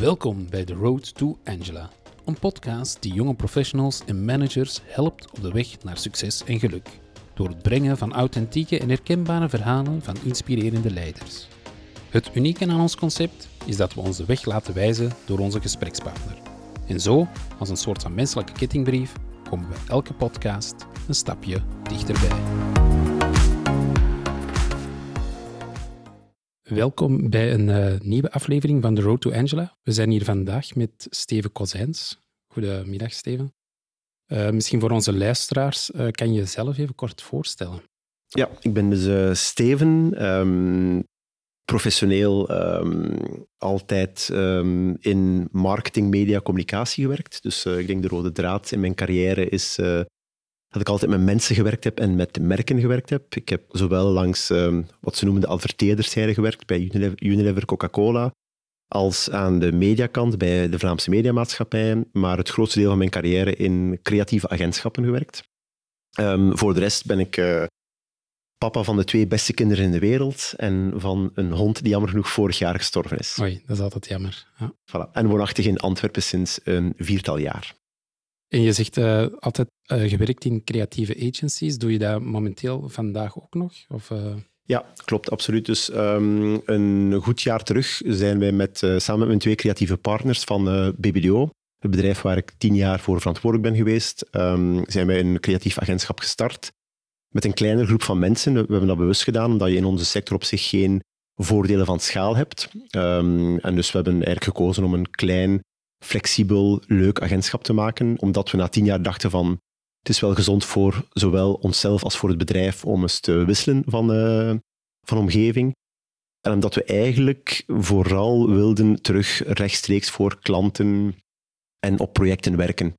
Welkom bij The Road to Angela, een podcast die jonge professionals en managers helpt op de weg naar succes en geluk. Door het brengen van authentieke en herkenbare verhalen van inspirerende leiders. Het unieke aan ons concept is dat we onze weg laten wijzen door onze gesprekspartner. En zo, als een soort van menselijke kettingbrief, komen we elke podcast een stapje dichterbij. Welkom bij een uh, nieuwe aflevering van The Road to Angela. We zijn hier vandaag met Steven Kozijns. Goedemiddag, Steven. Uh, misschien voor onze luisteraars, uh, kan je jezelf even kort voorstellen? Ja, ik ben dus Steven, um, professioneel um, altijd um, in marketing, media, communicatie gewerkt. Dus ik denk de rode draad in mijn carrière is dat ik altijd met mensen gewerkt heb en met merken gewerkt heb. Ik heb zowel langs um, wat ze noemen de adverteerderszijde gewerkt, bij Unilever, Unilever Coca-Cola, als aan de mediakant bij de Vlaamse mediamaatschappij, maar het grootste deel van mijn carrière in creatieve agentschappen gewerkt. Um, voor de rest ben ik uh, papa van de twee beste kinderen in de wereld en van een hond die jammer genoeg vorig jaar gestorven is. Oei, dat is altijd jammer. Ja. Voilà. En woonachtig in Antwerpen sinds een viertal jaar. En je zegt uh, altijd uh, gewerkt in creatieve agencies. Doe je dat momenteel vandaag ook nog? Of, uh... Ja, klopt, absoluut. Dus um, een goed jaar terug zijn wij met, samen met mijn twee creatieve partners van BBDO, het bedrijf waar ik tien jaar voor verantwoordelijk ben geweest, um, zijn wij een creatief agentschap gestart. Met een kleine groep van mensen. We hebben dat bewust gedaan, omdat je in onze sector op zich geen voordelen van schaal hebt. Um, en dus we hebben eigenlijk gekozen om een klein flexibel, leuk agentschap te maken, omdat we na tien jaar dachten van het is wel gezond voor zowel onszelf als voor het bedrijf om eens te wisselen van, uh, van omgeving. En omdat we eigenlijk vooral wilden terug rechtstreeks voor klanten en op projecten werken.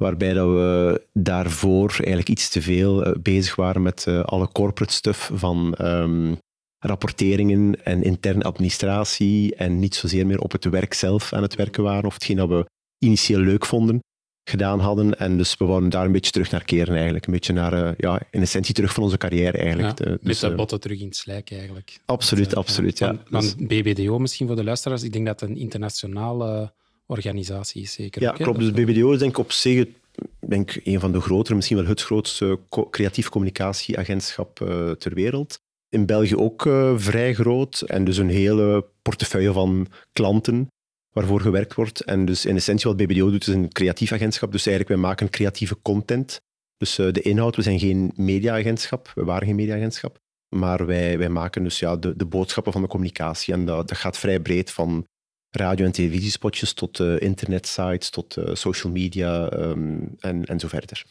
Waarbij dat we daarvoor eigenlijk iets te veel eh, bezig waren met uh, alle corporate stuff van um, rapporteringen en interne administratie en niet zozeer meer op het werk zelf aan het werken waren of hetgeen dat we initieel leuk vonden gedaan hadden. En dus we wouden daar een beetje terug naar keren eigenlijk. Een beetje naar, uh, ja, in essentie terug van onze carrière eigenlijk. Ja, dus, met de botten terug in het slijk eigenlijk. Absoluut, dat, absoluut. Ja. Van, van, BBDO misschien voor de luisteraars. Ik denk dat het een internationale organisatie is, zeker. Ja, klopt. Dus BBDO is denk ik op zich denk een van de grotere, misschien wel het grootste creatief communicatieagentschap uh, ter wereld in België ook uh, vrij groot en dus een hele portefeuille van klanten waarvoor gewerkt wordt. En dus in essentie wat BBDO doet is een creatief agentschap. Dus eigenlijk, wij maken creatieve content. Dus uh, de inhoud, we zijn geen mediaagentschap, we waren geen mediaagentschap. Maar wij, wij maken dus ja, de, de boodschappen van de communicatie. En dat, dat gaat vrij breed van radio- en televisiespotjes tot uh, internetsites, tot social media um, en, en zo verder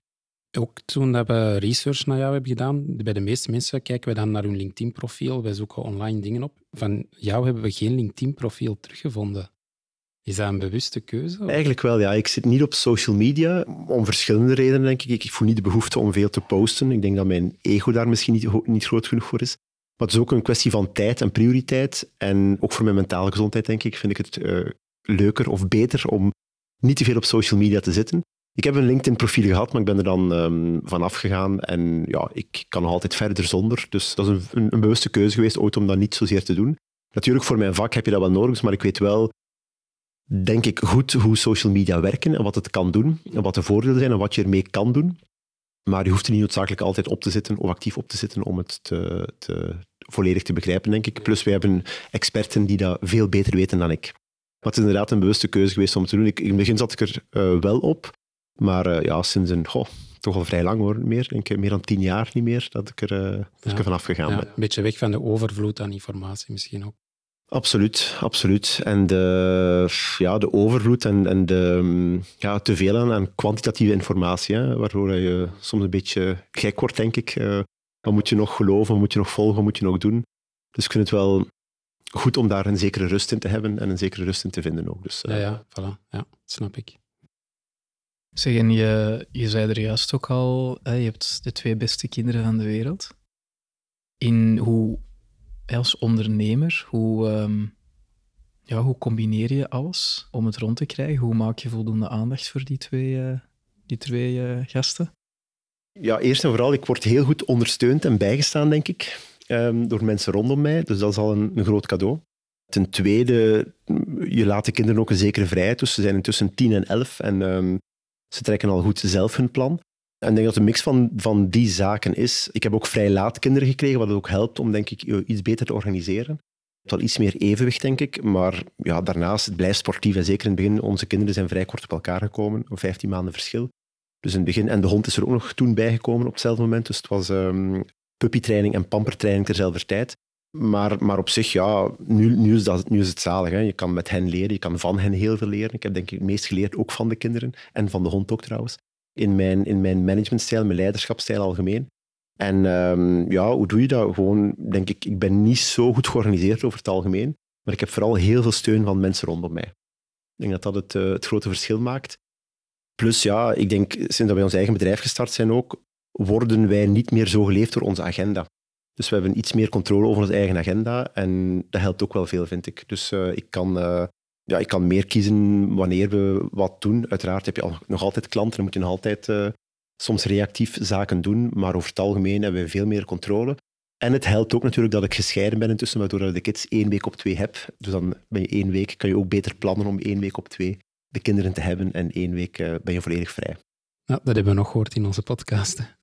ook toen we research naar jou hebben gedaan, bij de meeste mensen kijken we dan naar hun LinkedIn-profiel. Wij zoeken online dingen op. Van jou hebben we geen LinkedIn-profiel teruggevonden. Is dat een bewuste keuze? Eigenlijk wel, ja. Ik zit niet op social media, om verschillende redenen, denk ik. Ik voel niet de behoefte om veel te posten. Ik denk dat mijn ego daar misschien niet, niet groot genoeg voor is. Maar het is ook een kwestie van tijd en prioriteit. En ook voor mijn mentale gezondheid, denk ik, vind ik het uh, leuker of beter om niet te veel op social media te zitten. Ik heb een LinkedIn-profiel gehad, maar ik ben er dan um, van afgegaan. En ja, ik kan nog altijd verder zonder. Dus dat is een, een, bewuste keuze geweest ooit om dat niet zozeer te doen. Natuurlijk, voor mijn vak heb je dat wel nodig, maar ik weet wel, denk ik, goed hoe social media werken en wat het kan doen. En wat de voordelen zijn en wat je ermee kan doen. Maar je hoeft er niet noodzakelijk altijd op te zitten of actief op te zitten om het te, te, volledig te begrijpen, denk ik. Plus, wij hebben experten die dat veel beter weten dan ik. Maar het is inderdaad een bewuste keuze geweest om te doen. Ik, in het begin zat ik er uh, wel op. Maar uh, ja, sinds een, goh, toch al vrij lang hoor, meer, denk ik, meer dan tien jaar niet meer, dat ik er, uh, dat ja. ik er vanaf gegaan ja, ben. Een beetje weg van de overvloed aan informatie misschien ook. Absoluut, absoluut. En de, ja, de overvloed en, en de, ja, te veel aan, aan kwantitatieve informatie, hè, waardoor je soms een beetje gek wordt, denk ik. Uh, wat moet je nog geloven, wat moet je nog volgen, wat moet je nog doen? Dus ik vind het wel goed om daar een zekere rust in te hebben en een zekere rust in te vinden ook. Dus, uh, ja, ja, voilà. ja, snap ik. Zeg, en je, je zei er juist ook al, hè, je hebt de twee beste kinderen van de wereld. In hoe, als ondernemer, hoe, um, ja, hoe combineer je alles om het rond te krijgen? Hoe maak je voldoende aandacht voor die twee, uh, die twee uh, gasten? Ja, eerst en vooral, ik word heel goed ondersteund en bijgestaan, denk ik, um, door mensen rondom mij. Dus dat is al een, groot cadeau. Ten tweede, je laat de kinderen ook een zekere vrijheid. Dus ze zijn intussen 10 en 11 en um, ze trekken al goed zelf hun plan. En ik denk dat een mix van, van die zaken is. Ik heb ook vrij laat kinderen gekregen, wat ook helpt om denk ik, iets beter te organiseren. Wel iets meer evenwicht, denk ik. Maar ja, daarnaast, het blijft sportief. En zeker in het begin, onze kinderen zijn vrij kort op elkaar gekomen. 15 maanden verschil. Dus in het begin, en de hond is er ook nog toen bijgekomen op hetzelfde moment. Dus het was um, puppytraining en pampertraining terzelfde tijd. Maar, maar op zich, ja, nu, nu, is, dat, nu is het zalig. Hè. Je kan met hen leren, je kan van hen heel veel leren. Ik heb denk ik het meest geleerd, ook van de kinderen. En van de hond ook trouwens. In mijn, in mijn managementstijl, mijn leiderschapstijl algemeen. En um, ja, hoe doe je dat? Gewoon, denk ik, ik ben niet zo goed georganiseerd over het algemeen. Maar ik heb vooral heel veel steun van mensen rondom mij. Ik denk dat dat het, uh, het grote verschil maakt. Plus, ja, ik denk, sinds dat wij ons eigen bedrijf gestart zijn ook, worden wij niet meer zo geleefd door onze agenda. Dus we hebben iets meer controle over onze eigen agenda en dat helpt ook wel veel, vind ik. Dus uh, ik, kan, uh, ja, ik kan meer kiezen wanneer we wat doen. Uiteraard heb je nog altijd klanten en moet je nog altijd uh, soms reactief zaken doen, maar over het algemeen hebben we veel meer controle. En het helpt ook natuurlijk dat ik gescheiden ben intussen, waardoor ik de kids één week op twee heb. Dus dan ben je één week, kan je ook beter plannen om één week op twee de kinderen te hebben en één week ben je volledig vrij. Ja, dat hebben we nog gehoord in onze podcast.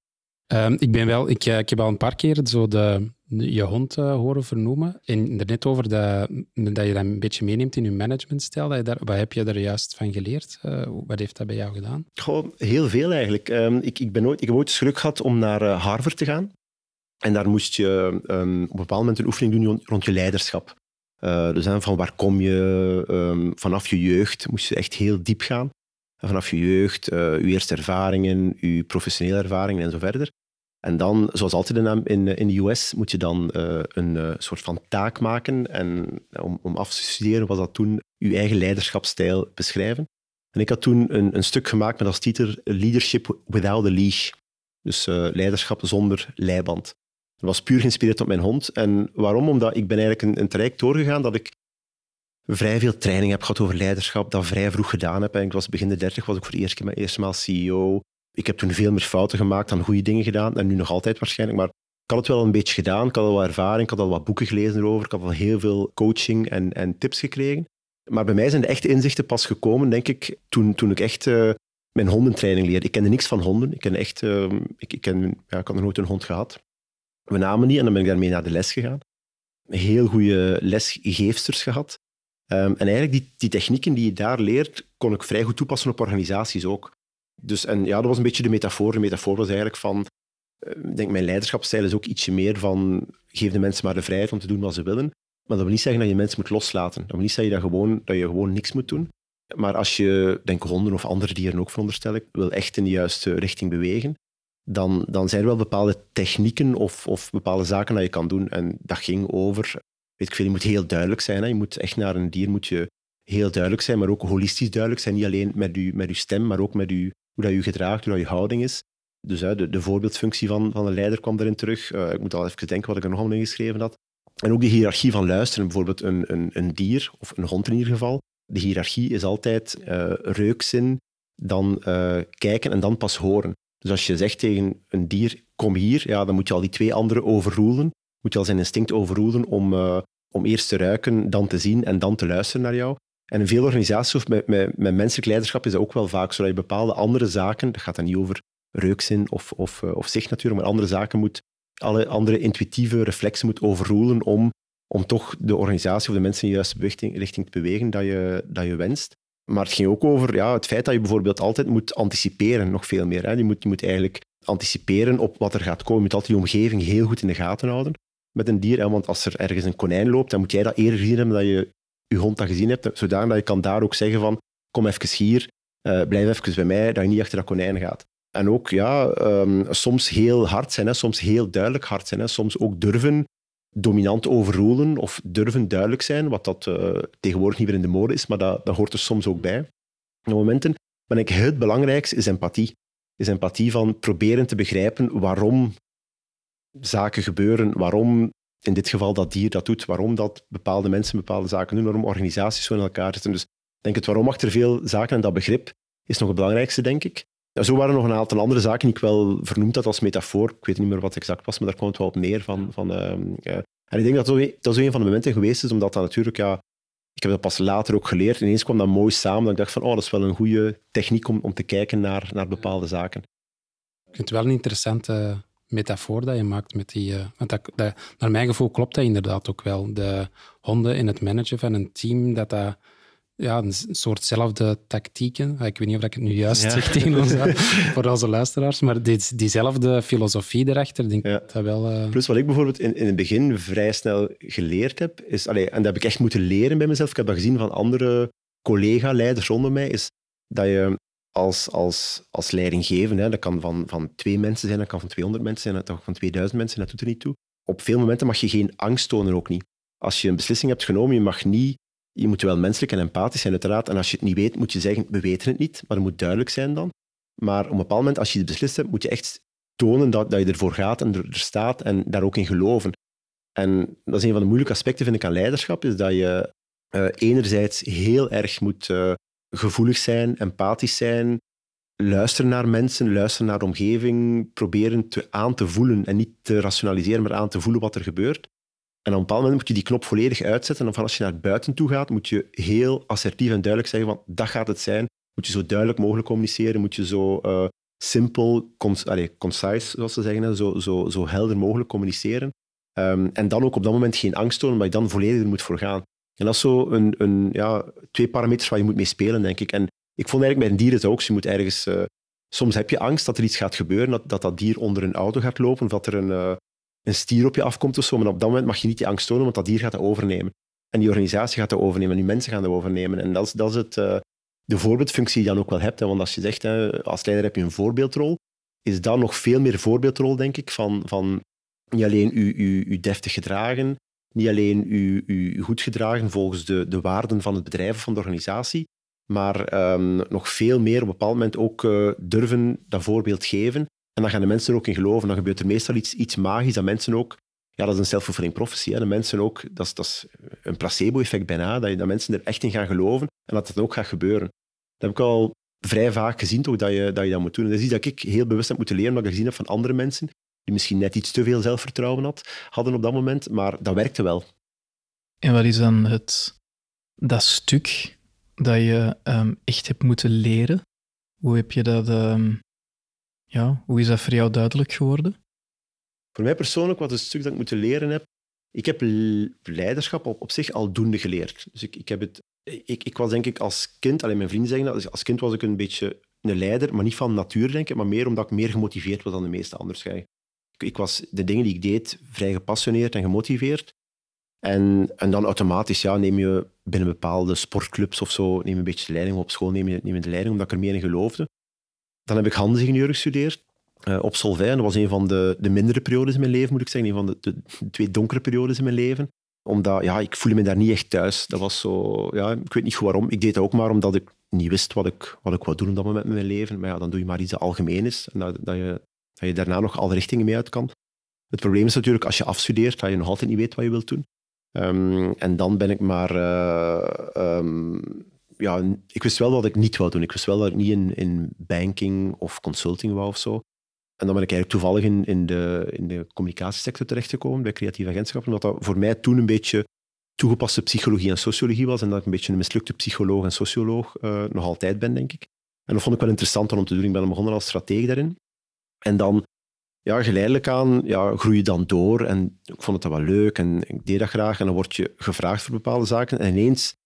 Um, ik, ben wel, ik, ik heb al een paar keer zo de, je hond uh, horen vernoemen. En er net over dat, dat je dat een beetje meeneemt in je managementstijl. Dat je daar, wat heb je er juist van geleerd? Uh, wat heeft dat bij jou gedaan? Goh, heel veel eigenlijk. Um, ik, ik, ben heb ooit eens geluk gehad om naar Harvard te gaan. En daar moest je um, op een bepaald moment een oefening doen rond je leiderschap. dus van waar kom je? vanaf je jeugd moest je echt heel diep gaan vanaf je jeugd, uh, je eerste ervaringen, je professionele ervaringen en zo verder. En dan, zoals altijd in, in, de US, moet je dan uh, een uh, soort van taak maken. En om, om af te studeren was dat toen je eigen leiderschapsstijl beschrijven. En ik had toen een, een stuk gemaakt met als titel Leadership Without a Leash. Dus leiderschap zonder leiband. Dat was puur geïnspireerd op mijn hond. En waarom? Omdat ik ben eigenlijk een, een traject doorgegaan dat ik vrij veel training heb gehad over leiderschap, dat vrij vroeg gedaan heb. En ik was begin de dertig, was ik voor de eerste, eerste maal CEO. Ik heb toen veel meer fouten gemaakt dan goede dingen gedaan. En nu nog altijd waarschijnlijk. Maar ik had het wel een beetje gedaan. Ik had al wat ervaring. Ik had al wat boeken gelezen erover. Ik had al heel veel coaching en, en tips gekregen. Maar bij mij zijn de echte inzichten pas gekomen, denk ik, toen, toen ik echt uh, mijn hondentraining leerde. Ik kende niks van honden. Ik, ken echt, uh, ik, ik, ken, ja, ik had nog nooit een hond gehad. We namen niet en dan ben ik daarmee naar de les gegaan. Heel goede lesgeefsters gehad. Um, en eigenlijk die, die technieken die je daar leert, kon ik vrij goed toepassen op organisaties ook. Dus, en ja, dat was een beetje de metafoor. De metafoor was eigenlijk van, uh, ik denk mijn leiderschapsstijl is ook ietsje meer van, geef de mensen maar de vrijheid om te doen wat ze willen. Maar dat wil niet zeggen dat je mensen moet loslaten. Dat wil niet zeggen dat, gewoon, dat je gewoon niks moet doen. Maar als je, denk honden of andere dieren ook veronderstel ik, wil echt in de juiste richting bewegen, dan, dan zijn er wel bepaalde technieken of, of bepaalde zaken dat je kan doen. En dat ging over weet ik veel, je moet heel duidelijk zijn. Je moet echt naar een dier moet je heel duidelijk zijn, maar ook holistisch duidelijk zijn. Niet alleen met je, met uw stem, maar ook met hoe dat je gedraagt, hoe dat je houding is. Dus hè, de, de voorbeeldfunctie van, van een leider kwam erin terug. Uh, ik moet al even denken wat ik er nog allemaal geschreven had. En ook de hiërarchie van luisteren. Bijvoorbeeld een, een, een dier, of een hond in ieder geval. De hiërarchie is altijd uh, reukzin, dan uh, kijken en dan pas horen. Dus als je zegt tegen een dier, kom hier, ja, dan moet je al die twee anderen overroelen moet je al zijn instinct overroelen om, om eerst te ruiken, dan te zien en dan te luisteren naar jou. En in veel organisaties of met, met, met menselijk leiderschap is dat ook wel vaak zo dat je bepaalde andere zaken, dat gaat dan niet over reukzin of, of, uh, of zicht natuurlijk, maar andere zaken moet, alle andere intuïtieve reflexen moet overroelen om, om toch de organisatie of de mensen in de juiste richting, richting te bewegen dat je, dat je wenst. Maar het ging ook over ja, het feit dat je bijvoorbeeld altijd moet anticiperen, nog veel meer. Hè. Je, moet, je moet eigenlijk anticiperen op wat er gaat komen. Je moet altijd die omgeving heel goed in de gaten houden met een dier. Want als er ergens een konijn loopt, dan moet jij dat eerder zien hebben dat je je hond dat gezien hebt, zodanig dat je kan daar ook zeggen van kom even hier, uh, blijf even bij mij, dat je niet achter dat konijn gaat. En ook ja, um, soms heel hard zijn, hè, soms heel duidelijk hard zijn, soms ook durven dominant overroelen of durven duidelijk zijn, wat dat uh, tegenwoordig niet meer in de mode is, maar dat, dat hoort er soms ook bij. Op momenten ben ik het belangrijkste is empathie. Is empathie van proberen te begrijpen waarom zaken gebeuren, waarom in dit geval dat dier dat doet, waarom dat bepaalde mensen bepaalde zaken doen, waarom organisaties zo in elkaar zitten. Dus denk het waarom achter veel zaken en dat begrip is nog het belangrijkste, denk ik. zo waren er nog een aantal andere zaken die ik wel vernoemd had als metafoor. Ik weet niet meer wat exact was, maar daar komt het wel op neer. Van, van, uh, En ik denk dat dat dat zo een van de momenten geweest is, omdat dat natuurlijk, ja, ik heb dat pas later ook geleerd. Ineens kwam dat mooi samen, dat ik dacht van, oh, dat is wel een goede techniek om, om te kijken naar, naar bepaalde zaken. Ik vind het wel een interessante metafoor dat je maakt met die... Uh, want dat, dat, naar mijn gevoel klopt dat inderdaad ook wel. De honden in het managen van een team, dat dat ja, een soortzelfde tactieken. Ik weet niet of ik het nu juist ja. zeg tegen ons, voor onze luisteraars, maar die, diezelfde filosofie erachter, denk ik dat wel... Uh... Plus wat ik bijvoorbeeld in, in het begin vrij snel geleerd heb, is, allee, en dat heb ik echt moeten leren bij mezelf, ik heb dat gezien van andere collega-leiders rondom mij, is dat je als, als, als leidinggevende, dat kan van, van twee mensen zijn, dat kan van 200 mensen zijn, dat kan van 2000 mensen, dat doet er niet toe. Op veel momenten mag je geen angst tonen, ook niet. Als je een beslissing hebt genomen, je mag niet je moet wel menselijk en empathisch zijn, uiteraard. En als je het niet weet, moet je zeggen, we weten het niet. Maar het moet duidelijk zijn dan. Maar op een bepaald moment, als je het beslist hebt, moet je echt tonen dat, dat je ervoor gaat en er, staat en daar ook in geloven. En dat is een van de moeilijke aspecten, vind ik, aan leiderschap, is dat je uh, enerzijds heel erg moet uh, gevoelig zijn, empathisch zijn, luisteren naar mensen, luisteren naar de omgeving, proberen te, aan te voelen en niet te rationaliseren, maar aan te voelen wat er gebeurt. En op een bepaald moment moet je die knop volledig uitzetten. En als je naar buiten toe gaat, moet je heel assertief en duidelijk zeggen van dat gaat het zijn. Moet je zo duidelijk mogelijk communiceren. Moet je zo uh, simpel, concise, zoals ze zeggen, zo, zo, zo helder mogelijk communiceren. Um, en dan ook op dat moment geen angst tonen, maar je dan volledig moet voor gaan. En dat is zo een, een, ja, twee parameters waar je moet mee spelen, denk ik. En ik vond eigenlijk bij een dier het ook. Je moet ergens, uh, soms heb je angst dat er iets gaat gebeuren, dat dat, dat dier onder een auto gaat lopen, of dat er een, uh, een stier op je afkomt of zo. Maar op dat moment mag je niet die angst tonen, want dat dier gaat dat overnemen. En die organisatie gaat dat overnemen, en die mensen gaan dat overnemen. En dat is, dat is het, uh, de voorbeeldfunctie die je dan ook wel hebt. Hè. Want als je zegt, hè, als leider heb je een voorbeeldrol, is dat nog veel meer voorbeeldrol, denk ik, van, van niet alleen u deftig gedragen, niet alleen u, u goed gedragen volgens de, de waarden van het bedrijf of van de organisatie, maar um, nog veel meer op een bepaald moment ook uh, durven dat voorbeeld geven en dan gaan de mensen er ook in geloven. Dan gebeurt er meestal iets, iets magisch dat mensen ook... Ja, dat is een self-fulfilling prophecy. De mensen ook... Dat is, dat is een placebo-effect bijna, dat, je, dat mensen er echt in gaan geloven en dat het ook gaat gebeuren. Dat heb ik al vrij vaak gezien, toch, dat, je, dat je dat moet doen. En dat is iets dat ik heel bewust heb moeten leren, omdat ik gezien heb van andere mensen die misschien net iets te veel zelfvertrouwen had, hadden op dat moment, maar dat werkte wel. En wat is dan het, dat stuk dat je um, echt hebt moeten leren? Hoe heb je dat um, ja, hoe is dat voor jou duidelijk geworden? Voor mij persoonlijk, wat een stuk dat ik moeten leren heb, ik heb leiderschap op, op zich aldoende geleerd. Dus ik, ik, heb het, ik, ik was denk ik als kind, alleen mijn vrienden zeggen dat, als kind was ik een beetje een leider, maar niet van natuur denk ik, maar meer omdat ik meer gemotiveerd was dan de meeste anders. Ik, was de dingen die ik deed vrij gepassioneerd en gemotiveerd. En, en dan automatisch ja, neem je binnen bepaalde sportclubs of zo neem je een beetje de leiding. Op school neem je, neem de leiding, omdat ik er meer in geloofde. Dan heb ik handelsingenieur gestudeerd uh, op Solvay. Dat was een van de, de mindere periodes in mijn leven, moet ik zeggen. Een van de, de, twee donkere periodes in mijn leven. Omdat, ja, ik voelde me daar niet echt thuis. Dat was zo, ja, ik weet niet waarom. Ik deed dat ook maar omdat ik niet wist wat ik, wat ik wou doen op dat moment met mijn leven. Maar ja, dan doe je maar iets dat algemeen is. En dat, dat, je, dat je daarna nog alle richtingen mee uit kan. Het probleem is natuurlijk, als je afstudeert, dat je nog altijd niet weet wat je wilt doen. Um, en dan ben ik maar uh, um, ja, ik wist wel wat ik niet wou doen. Ik wist wel dat ik niet in, in banking of consulting wou of zo. En dan ben ik eigenlijk toevallig in, in, de, in de communicatiesector terechtgekomen, bij creatieve agentschappen, omdat dat voor mij toen een beetje toegepaste psychologie en sociologie was en dat ik een beetje een mislukte psycholoog en socioloog uh, nog altijd ben, denk ik. En dat vond ik wel interessant om te doen. Ik ben begonnen als stratege daarin. En dan, ja, geleidelijk aan, ja, groei je dan door. En ik vond het wel leuk en ik deed dat graag. En dan word je gevraagd voor bepaalde zaken. En ineens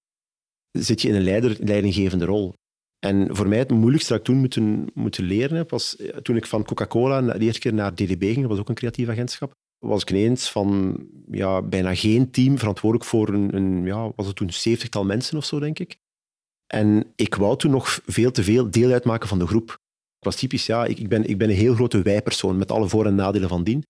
zit je in een leidinggevende rol. En voor mij het moeilijkste dat ik toen moeten, moeten leren heb, was eh, toen ik van Coca-Cola de eerste keer naar DDB ging, dat was ook een creatief agentschap, was ik ineens van ja, bijna geen team verantwoordelijk voor een, een ja, was het toen zeventigtal mensen of zo, denk ik. En ik wou toen nog veel te veel deel uitmaken van de groep. Was typisch, ja, ik, ik, ben, ik ben een heel grote wij-persoon met alle voor- en nadelen van dien.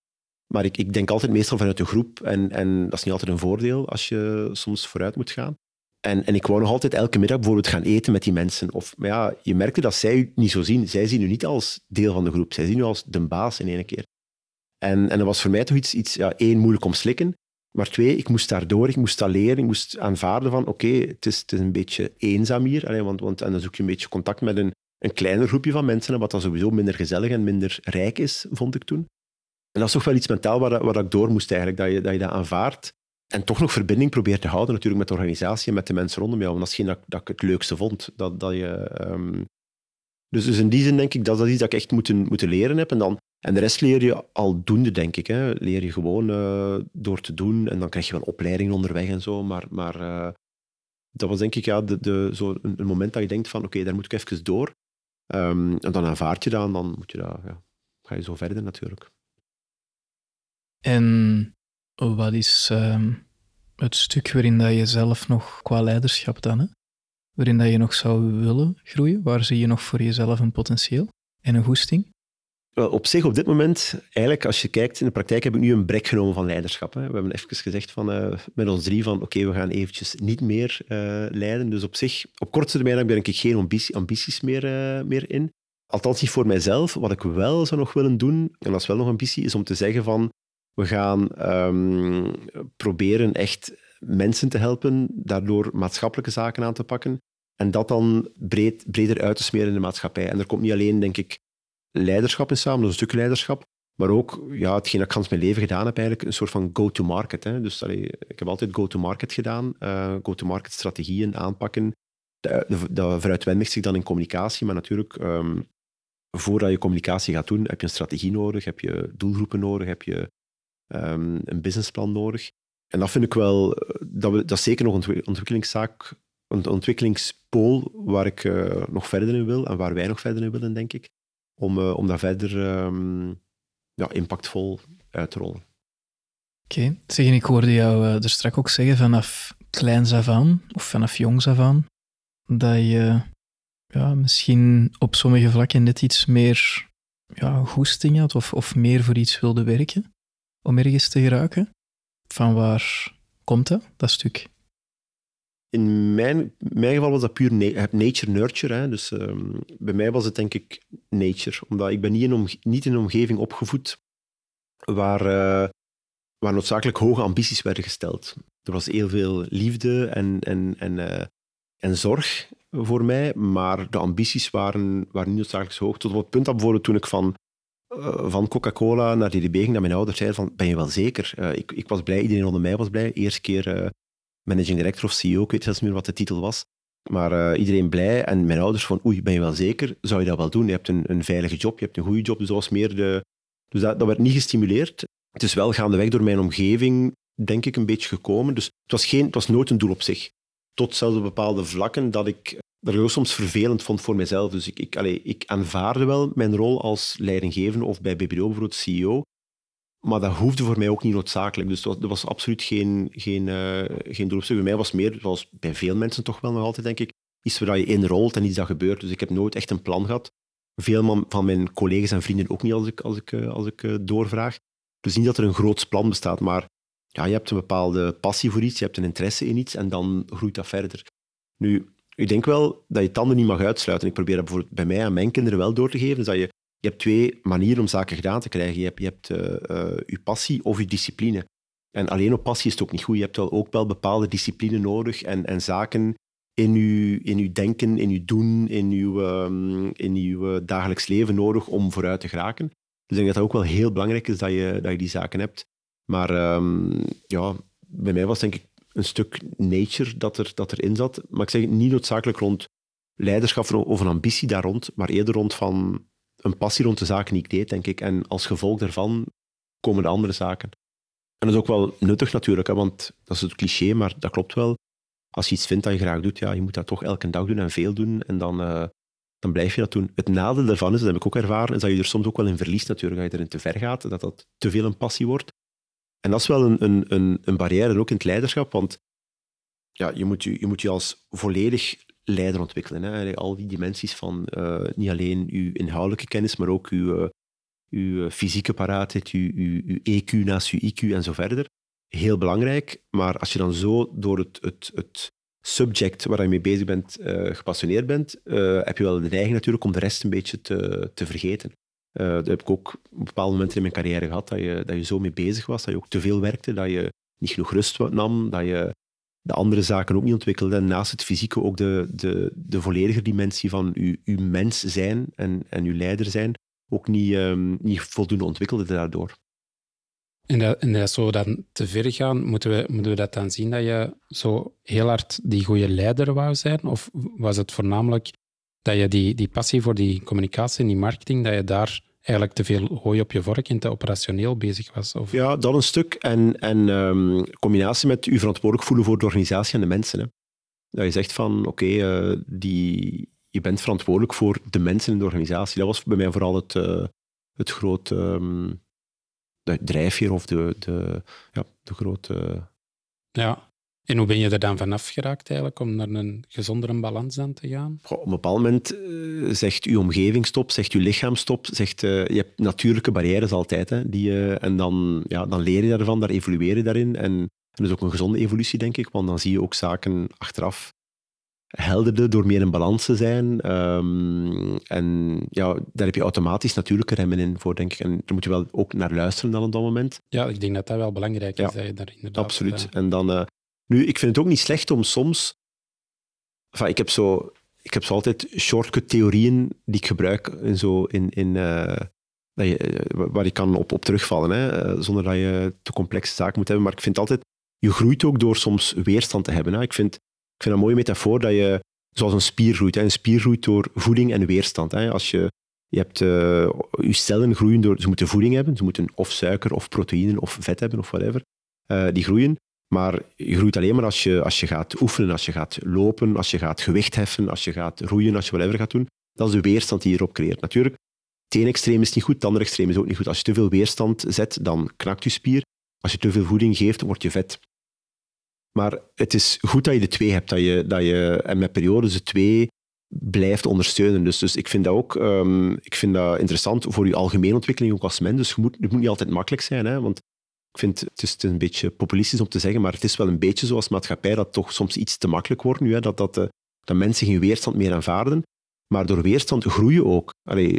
Maar ik, ik denk altijd meestal vanuit de groep en, en dat is niet altijd een voordeel als je soms vooruit moet gaan. En, en ik wou nog altijd elke middag bijvoorbeeld gaan eten met die mensen. Of, maar ja, je merkte dat zij u niet zo zien. Zij zien u niet als deel van de groep. Zij zien u als de baas in één keer. En, en dat was voor mij toch iets, iets ja, één, moeilijk om slikken. Maar twee, ik moest daardoor, ik moest dat leren. Ik moest aanvaarden van, oké, het, is, het is een beetje eenzaam hier. Allee, want, want, en dan zoek je een beetje contact met een, een kleiner groepje van mensen, wat dan sowieso minder gezellig en minder rijk is, vond ik toen. En dat is toch wel iets mentaal waar, waar ik door moest eigenlijk, dat je dat, je dat aanvaardt. En toch nog verbinding probeert te houden natuurlijk met de organisatie en met de mensen rondom jou. Want dat is geen dat, ik het leukste vond. Dat, dat je, ehm, dus, dus in die zin denk ik dat dat iets dat ik echt moeten, moeten leren heb. En, dan, en de rest leer je aldoende, denk ik. Hè. Leer je gewoon uh, door te doen. En dan krijg je wel opleidingen onderweg en zo. Maar, maar uh, dat was denk ik ja, de, de, zo een, moment dat je denkt van oké, daar moet ik even door. Um, en dan aanvaard je dat en dan moet je dat, ja, ga je zo verder natuurlijk. En wat is uh, het stuk waarin dat je zelf nog qua leiderschap dan, hè? waarin dat je nog zou willen groeien? Waar zie je nog voor jezelf een potentieel en een goesting? Op zich, op dit moment, eigenlijk als je kijkt in de praktijk, heb ik nu een brek genomen van leiderschap. Hè. We hebben even gezegd van, uh, met ons drie van oké, we gaan eventjes niet meer uh, leiden. Dus op zich, op korte termijn heb ik geen ambitie, ambities meer, uh, meer in. Althans niet voor mijzelf. Wat ik wel zou nog willen doen, en dat is wel nog ambitie, is om te zeggen van we gaan um, proberen echt mensen te helpen, daardoor maatschappelijke zaken aan te pakken. En dat dan breed, breder uit te smeren in de maatschappij. En er komt niet alleen, denk ik, leiderschap in samen, is een stuk leiderschap, maar ook ja, hetgeen dat ik gans mijn leven gedaan heb, eigenlijk een soort van go-to-market. Dus ik heb altijd go-to-market gedaan, uh, go-to-market strategieën aanpakken. Dat veruitwendigt zich dan in communicatie, maar natuurlijk, um, voordat je communicatie gaat doen, heb je een strategie nodig, heb je doelgroepen nodig, heb je um, een businessplan nodig. En dat vind ik wel, dat, we, dat is zeker nog een ontwikkelingszaak, een ontwikkelingspool waar ik uh, nog verder in wil en waar wij nog verder in willen, denk ik. Om, uh, om dat verder um, ja, impactvol uit te rollen. Oké, ik hoorde jou uh, er straks ook zeggen vanaf kleins af of vanaf jongs af aan, dat je ja, misschien op sommige vlakken net iets meer ja, goesting had of, of meer voor iets wilde werken om ergens te geraken. Van waar komt dat, dat stuk? In mijn, mijn geval was dat puur nature-nurture. Dus um, bij mij was het denk ik nature. Omdat ik ben niet in, niet in een omgeving opgevoed waar, uh, waar noodzakelijk hoge ambities werden gesteld. Er was heel veel liefde en, en, en, uh, en zorg voor mij, maar de ambities waren, waren niet noodzakelijk zo hoog. Tot op het punt dat bijvoorbeeld toen ik van uh, van Coca-Cola naar DDB ging, dat mijn ouders zeiden van, ben je wel zeker? Ik, ik, was blij, iedereen onder mij was blij. Eerste keer managing director of CEO, ik weet zelfs niet meer wat de titel was. Maar iedereen blij en mijn ouders van, oei, ben je wel zeker? Zou je dat wel doen? Je hebt een, een veilige job, je hebt een goede job, dus dat was meer de... Dus dat, dat werd niet gestimuleerd. Het is wel gaandeweg door mijn omgeving, denk ik, een beetje gekomen. Dus het was, geen, het was nooit een doel op zich. Tot zelfs op bepaalde vlakken dat ik dat ook soms vervelend vond voor mezelf. Dus ik, ik, allee, ik aanvaarde wel mijn rol als leidinggevende of bij BBDO bijvoorbeeld CEO. Maar dat hoefde voor mij ook niet noodzakelijk. Dus dat was, absoluut geen, geen, uh, geen doel Bij mij was meer, zoals bij veel mensen toch wel nog altijd, denk ik, iets waar je in rolt en iets dat gebeurt. Dus ik heb nooit echt een plan gehad. Veel van mijn collega's en vrienden ook niet als ik, als ik, eh, als ik uh, doorvraag. Dus niet dat er een groot plan bestaat, maar ja, je hebt een bepaalde passie voor iets, je hebt een interesse in iets en dan groeit dat verder. Nu, ik denk wel dat je tanden niet mag uitsluiten. Ik probeer dat bijvoorbeeld bij mij en mijn kinderen wel door te geven. Dat je, je hebt twee manieren om zaken gedaan te krijgen. Je hebt je, hebt, uh, je passie of je discipline. En alleen op passie is het ook niet goed. Je hebt wel ook wel bepaalde discipline nodig en, en zaken in je, in uw denken, in je doen, in je, um, in uw dagelijks leven nodig om vooruit te geraken. Dus ik denk dat dat ook wel heel belangrijk is dat je, dat je die zaken hebt. Maar um, ja, bij mij was denk ik een stuk nature dat, er, dat erin zat. Maar ik zeg niet noodzakelijk rond leiderschap of een ambitie daar rond, maar eerder rond van een passie rond de zaken die ik deed, denk ik. En als gevolg daarvan komen de andere zaken. En dat is ook wel nuttig natuurlijk, hè, want dat is het cliché, maar dat klopt wel. Als je iets vindt dat je graag doet, ja, je moet dat toch elke dag doen en veel doen. En dan, uh, dan blijf je dat doen. Het nadeel daarvan is, dat heb ik ook ervaren, is dat je er soms ook wel in verliest natuurlijk. Dat je erin te ver gaat, dat dat te veel een passie wordt. En dat is wel een, een, een, een barrière, ook in het leiderschap, want ja, je, moet je, je moet je als volledig leider ontwikkelen. Hè. Al die dimensies van uh, niet alleen je inhoudelijke kennis, maar ook je, uh, uw fysieke paraatheid, je, je EQ naast je IQ en zo verder. Heel belangrijk, maar als je dan zo door het, het, het subject waar je mee bezig bent gepassioneerd bent, heb je wel de neiging natuurlijk om de rest een beetje te, te vergeten. Dat heb ik ook op bepaalde momenten in mijn carrière gehad, dat je, dat je zo mee bezig was, dat je ook te veel werkte, dat je niet genoeg rust nam, dat je de andere zaken ook niet ontwikkelde. En naast het fysieke ook de, de, de volledige dimensie van uw, mens zijn en, en uw leider zijn ook niet, um, niet voldoende ontwikkelde daardoor. En dat, en dat zo dan te ver gaan, moeten we, moeten we dat dan zien dat je zo heel hard die goede leider wou zijn? Of was het voornamelijk dat je die, die passie voor die communicatie en die marketing, dat je daar eigenlijk te veel hooi op je vork en te operationeel bezig was? Of? Ja, dat een stuk. En, en um, combinatie met u verantwoordelijk voelen voor de organisatie en de mensen. Hè. Dat je zegt van, oké, okay, uh, die je bent verantwoordelijk voor de mensen in de organisatie. Dat was bij mij vooral het, uh, het grote um, drijfveer of de, de, ja, de grote... Ja, en hoe ben je er dan vanaf geraakt eigenlijk, om naar een gezondere balans aan te gaan? Goh, op een bepaald moment uh, zegt je omgeving stop, zegt je lichaam stop, zegt, uh, je hebt natuurlijke barrières altijd. Hè, die, uh, en dan, ja, dan leer je daarvan, daar evolueer je daarin. En, en dat is ook een gezonde evolutie, denk ik, want dan zie je ook zaken achteraf helderder door meer in balans te zijn. Um, en ja, daar heb je automatisch natuurlijke remmen in voor, denk ik. En daar moet je wel ook naar luisteren dan op dat moment. Ja, ik denk dat dat wel belangrijk is. Ja, dat je daar inderdaad, absoluut. En dan, uh, nu, ik vind het ook niet slecht om soms... Ik heb zo... Ik heb zo altijd shortcut-theorieën die ik gebruik in zo in, in, uh, dat je, waar je kan op, op terugvallen, hè, zonder dat je te complexe zaken moet hebben. Maar ik vind altijd, je groeit ook door soms weerstand te hebben. Hè. Ik vind ik vind een mooie metafoor dat je, zoals een spier groeit, hè. een spier groeit door voeding en weerstand. Hè. Als je, je hebt, je cellen groeien door, ze moeten voeding hebben, ze moeten of suiker of proteïnen of vet hebben of whatever. Die groeien. Maar je groeit alleen maar als je, als je gaat oefenen, als je gaat lopen, als je gaat gewicht heffen, als je gaat roeien, als je whatever gaat doen. Dat is de weerstand die je erop creëert. Natuurlijk, het ene extreem is niet goed, het andere extreem is ook niet goed. Als je te veel weerstand zet, dan knakt je spier. Als je te veel voeding geeft, word je vet. Maar het is goed dat je de twee hebt. Dat je, dat je, en met periodes de twee blijft ondersteunen. Dus, dus ik vind dat ook um, ik vind dat interessant voor je algemene ontwikkeling ook als mens. Dus moet, het moet niet altijd makkelijk zijn. Hè? Want ik vind het is, een beetje populistisch om te zeggen, maar het is wel een beetje zoals maatschappij dat toch soms iets te makkelijk wordt nu. Hè? Dat, dat, uh, dat mensen geen weerstand meer aanvaarden. Maar door weerstand groeien ook.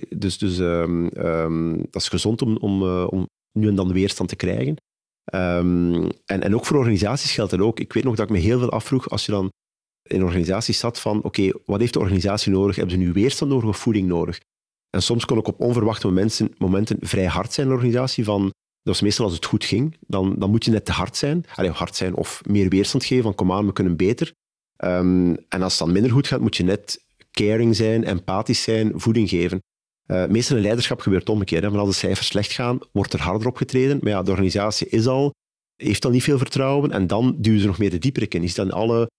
Dus dus um, um, dat is gezond om, om, uh, om nu en dan weerstand te krijgen. Um, en, en ook voor organisaties geldt dat ook. Ik weet nog dat ik me heel veel afvroeg als je dan in organisaties zat van oké, wat heeft de organisatie nodig? Hebben ze nu weerstand nodig of voeding nodig? En soms kon ik op onverwachte momenten, momenten vrij hard zijn in de organisatie van dat was meestal als het goed ging, dan, dan moet je net te hard zijn. Allee, hard zijn of meer weerstand geven van kom aan, we kunnen beter. Um, en als het dan minder goed gaat, moet je net caring zijn, empathisch zijn, voeding geven. Uh, meestal in leiderschap gebeurt het omgekeerd. Hè. als de cijfers slecht gaan, wordt er harder opgetreden. Maar ja, de organisatie is al, heeft al niet veel vertrouwen. En dan duwen ze nog meer de diepere in. Is dan alle,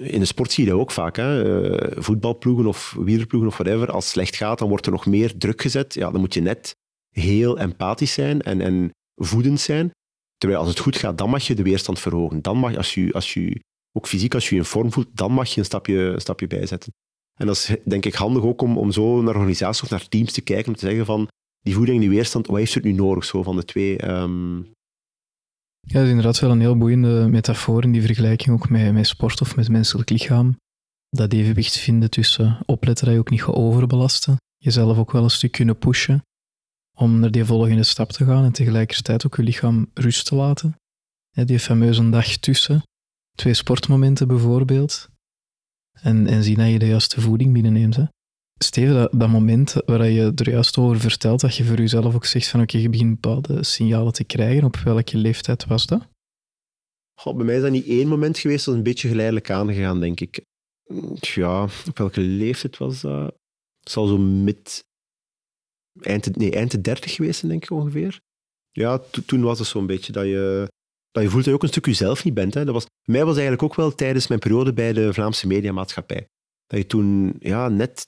in de sport zie je dat ook vaak. Hè. Uh, voetbalploegen of wielerploegen of whatever. Als het slecht gaat, dan wordt er nog meer druk gezet. Ja, dan moet je net heel empathisch zijn en, en voedend zijn. Terwijl als het goed gaat, dan mag je de weerstand verhogen. Dan mag, als je, als je ook fysiek, als je je in vorm voelt, dan mag je een stapje, stapje bijzetten. En dat is denk ik handig ook om, om zo naar organisaties of naar teams te kijken, om te zeggen van die voeding die weerstand, wat heeft het nu nodig, zo van de twee? Um... Ja, dat is inderdaad wel een heel boeiende metafoor in die vergelijking ook met, met sport of met menselijk lichaam. Dat evenwicht vinden tussen opletten dat je ook niet gaat overbelasten, jezelf ook wel een stuk kunnen pushen om naar die volgende stap te gaan en tegelijkertijd ook je lichaam rust te laten. Die fameuze dag tussen twee sportmomenten bijvoorbeeld, en, en zien dat je de juiste voeding binnenneemt. Steven, dat, moment waar je er juist over vertelt, dat je voor jezelf ook zegt van oké, je begint bepaalde signalen te krijgen, op welke leeftijd was dat? Bij mij is dat niet één moment geweest, dat is een beetje geleidelijk aangegaan, denk ik. Ja, op welke leeftijd was dat? Het zal zo mid... Eind, nee, eind de dertig geweest denk ik ongeveer. Ja, toen was het zo'n beetje dat je dat je voelt dat je ook een stuk jezelf niet bent. Hè. Dat was, mij was eigenlijk ook wel tijdens mijn periode bij de Vlaamse Mediamaatschappij. Dat je toen ja, net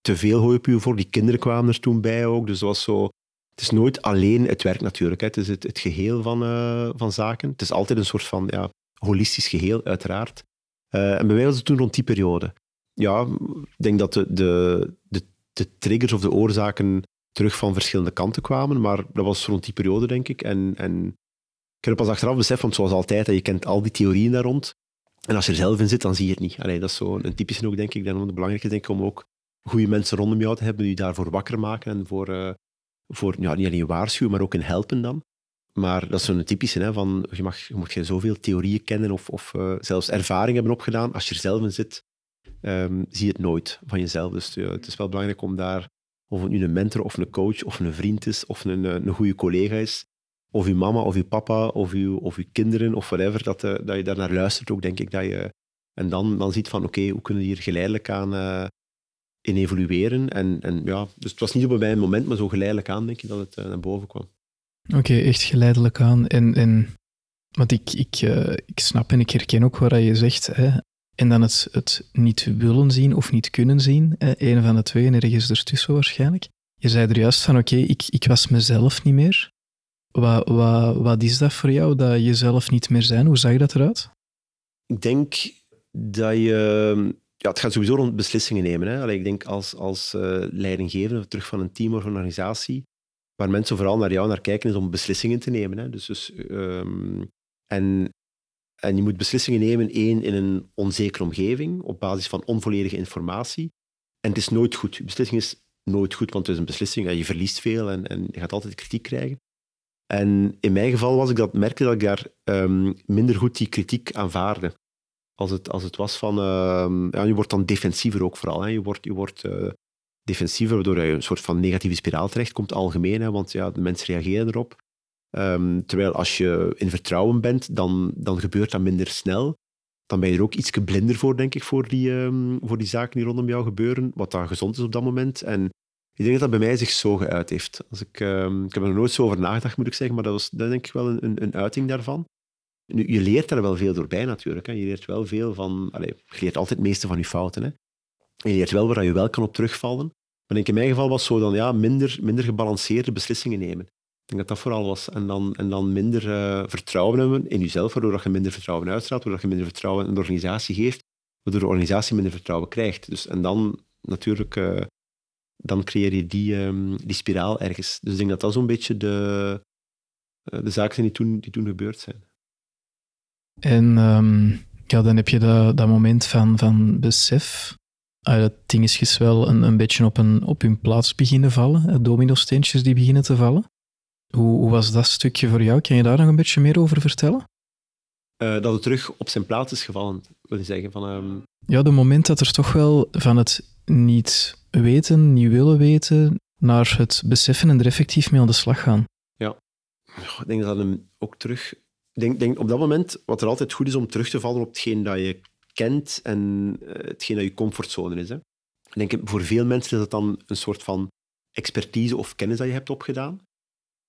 te veel hooi op je voor. Die kinderen kwamen er toen bij ook. Dus was zo... Het is nooit alleen het werk natuurlijk. Hè. Het is het, het geheel van, uh, van zaken. Het is altijd een soort van ja, holistisch geheel, uiteraard. Uh, en bij mij was het toen rond die periode. Ja, ik denk dat de, de, de triggers of de oorzaken terug van verschillende kanten kwamen, maar dat was rond die periode, denk ik. En, en ik heb pas achteraf besef, want zoals altijd, je kent al die theorieën daar rond. En als je er zelf in zit, dan zie je het niet. Allee, dat is zo een typische ook, denk ik. Dan het belangrijk is denk ik, om ook goede mensen rondom jou te hebben die je daarvoor wakker maken en voor, uh, voor ja, niet alleen waarschuwen, maar ook in helpen dan. Maar dat is zo'n typische, hè, van je, mag, je moet geen zoveel theorieën kennen of, of uh, zelfs ervaring hebben opgedaan. Als je er zelf in zit, um, zie je het nooit van jezelf. Dus het is wel belangrijk om daar, of het nu een mentor of een coach of een vriend is of een, een goede collega is, of uw mama of uw papa of uw, of uw kinderen of whatever, dat, uh, dat je daar naar luistert ook, denk ik. Dat je, en dan, dan ziet van, oké, hoe kunnen we hier geleidelijk aan uh, in evolueren? En, en ja, dus het was niet op een moment, maar zo geleidelijk aan, denk ik, dat het naar boven kwam. Oké, echt geleidelijk aan. En, en want ik, ik, ik snap en ik herken ook wat je zegt. Hè. En dan het, het niet willen zien of niet kunnen zien. Hè. Een van de twee en ergens ertussen waarschijnlijk. Je zei er juist van, oké, ik, ik was mezelf niet meer. Wat, wat, wat is dat voor jou, dat je zelf niet meer zijn? Hoe zag dat eruit? Ik denk dat je... Ja, het gaat sowieso rond beslissingen nemen. Hè. Allee, ik denk als, als uh, leidinggevende, terug van een team of een organisatie, waar mensen vooral naar jou naar kijken, is om beslissingen te nemen. Hè. Dus, dus, um, en, en je moet beslissingen nemen, één, in een onzekere omgeving, op basis van onvolledige informatie. En het is nooit goed. Je beslissing is nooit goed, want het is een beslissing. Je verliest veel en, en je gaat altijd kritiek krijgen. En in mijn geval was ik dat, merkte dat ik daar um, minder goed die kritiek aanvaarde. Als het, als het was van... Uh, ja, je wordt dan defensiever ook vooral. Hè. Je wordt, je wordt uh, defensiever, waardoor je een soort van negatieve spiraal terechtkomt, algemeen. Hè, want ja, de mensen reageren erop. Um, terwijl als je in vertrouwen bent, dan, dan gebeurt dat minder snel. Dan ben je er ook iets blinder voor, denk ik, voor die, um, voor die zaken die rondom jou gebeuren. Wat dan gezond is op dat moment. En ik denk dat dat bij mij zich zo geuit heeft. Als ik, um, ik heb er nooit zo over nagedacht, moet ik zeggen, maar dat was dat denk ik wel een, een uiting daarvan. Nu, je leert daar wel veel doorbij natuurlijk. Hè. Je leert wel veel van... Allez, je leert altijd het meeste van je fouten. Hè. En je leert wel waar je wel kan op terugvallen. Maar in mijn geval was zo dan ja, minder, minder gebalanceerde beslissingen nemen. Denk dat dat vooral was. En dan, en dan minder uh, vertrouwen hebben in jezelf, waardoor je minder vertrouwen uitstraalt, waardoor je minder vertrouwen in de organisatie geeft, waardoor de organisatie minder vertrouwen krijgt. Dus, en dan natuurlijk uh, dan creëer je die, um, die spiraal ergens. Dus ik denk dat dat zo'n beetje de, uh, de zaken zijn die toen, die toen gebeurd zijn. En um, ja, dan heb je dat, dat moment van, van besef. Ah, dat ding is wel een, een beetje op, een, op hun plaats beginnen vallen. Domino-steentjes die beginnen te vallen. Hoe, hoe, was dat stukje voor jou? Kan je daar nog een beetje meer over vertellen? Uh, dat het terug op zijn plaats is gevallen, wil je zeggen. Van, um... Ja, de moment dat er toch wel van het niet weten, niet willen weten, naar het beseffen en er effectief mee aan de slag gaan. Ja, ik denk dat hem ook terug... Ik denk, denk op dat moment, wat er altijd goed is om terug te vallen op hetgeen dat je kent en uh, hetgeen dat je comfortzone is. Hè. Ik denk, voor veel mensen is dat dan een soort van expertise of kennis dat je hebt opgedaan.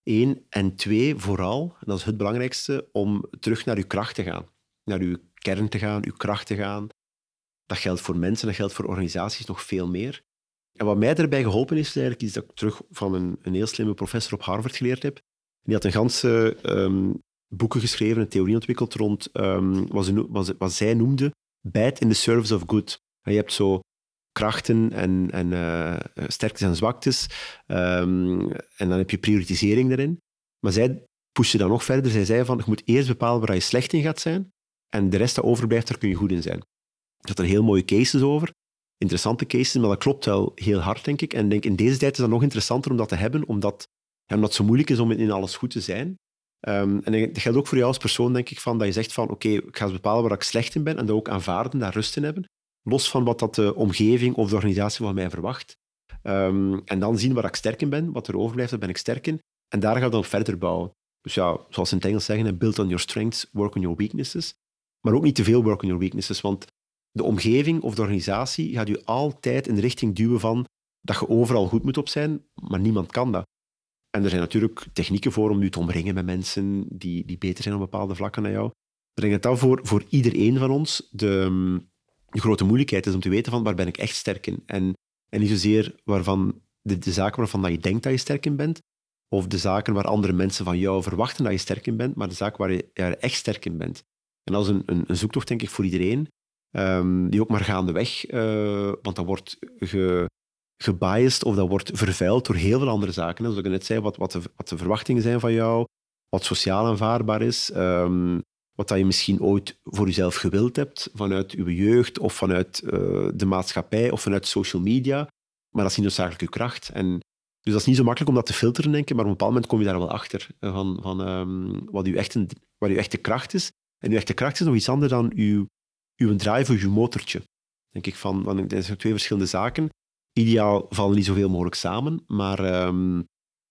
Eén. En twee, vooral, en dat is het belangrijkste, om terug naar je kracht te gaan. Naar je kern te gaan, je kracht te gaan. Dat geldt voor mensen, dat geldt voor organisaties nog veel meer. En wat mij daarbij geholpen is, is eigenlijk iets dat ik terug van een, een heel slimme professor op Harvard geleerd heb. Die had een ganse um, boeken geschreven, een theorie ontwikkeld rond um, wat, wat, wat, zij noemde bad in the service of good. En je hebt zo krachten en, en uh, sterktes en zwaktes. Um, en dan heb je prioritisering daarin. Maar zij pushte dan nog verder. Zij zei van, je moet eerst bepalen waar je slecht in gaat zijn. En de rest dat overblijft, daar kun je goed in zijn. Ik had er heel mooie cases over interessante cases, maar dat klopt wel heel hard, denk ik. En denk, in deze tijd is dat nog interessanter om dat te hebben, omdat, omdat het zo moeilijk is om in alles goed te zijn. Um, en dat geldt ook voor jou als persoon, denk ik, van, dat je zegt van oké, ik ga eens bepalen waar ik slecht in ben en dat ook aanvaarden, daar rust in hebben. Los van wat dat de omgeving of de organisatie van mij verwacht. Um, en dan zien waar ik sterk in ben, wat er overblijft, daar ben ik sterk in. En daar ga ik dan verder bouwen. Dus ja, zoals in het Engels zeggen, build on your strengths, work on your weaknesses. Maar ook niet te veel work on your weaknesses, want de omgeving of de organisatie gaat je altijd in de richting duwen van dat je overal goed moet op zijn, maar niemand kan dat. En er zijn natuurlijk technieken voor om je te omringen met mensen die, die beter zijn op bepaalde vlakken dan jou. Ik dat dat voor, voor iedereen van ons de, de, grote moeilijkheid is om te weten van waar ben ik echt sterk in. En, en niet zozeer waarvan de, de zaken waarvan dat je denkt dat je sterk in bent, of de zaken waar andere mensen van jou verwachten dat je sterk in bent, maar de zaken waar je, er echt sterk in bent. En dat is een, een, zoektocht, denk ik, voor iedereen. Um, die ook maar gaandeweg, uh, want dat wordt ge, gebiased of dat wordt vervuild door heel veel andere zaken. Zoals ik net zei, wat, wat, de, wat de verwachtingen zijn van jou, wat sociaal aanvaardbaar is, um, wat dat je misschien ooit voor jezelf gewild hebt vanuit je jeugd of vanuit uh, de maatschappij of vanuit social media. Maar dat is niet noodzakelijk je kracht. En dus dat is niet zo makkelijk om dat te filteren, denk ik, maar op een bepaald moment kom je daar wel achter eh, van, van um, wat, je echte, kracht is. En je echte kracht is nog iets anders dan uw drive of uw motortje. Denk ik van, want er zijn twee verschillende zaken. Ideaal vallen die zoveel mogelijk samen, maar, um,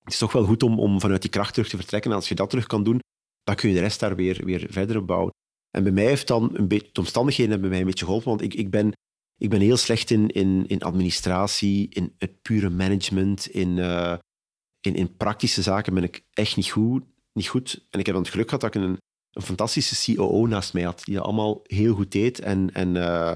het is toch wel goed om, om vanuit die kracht terug te vertrekken. En als je dat terug kan doen, dan kun je de rest daar weer, weer verder op bouwen. En bij mij heeft dan een beetje, de omstandigheden hebben mij een beetje geholpen, want ik, ik, ben, ik ben heel slecht in, in, in administratie, in het pure management, in, uh, in, in praktische zaken ben ik echt niet goed, niet goed. En ik heb dan het geluk gehad dat ik een, een fantastische COO naast mij had, die dat allemaal heel goed deed. En, en, uh,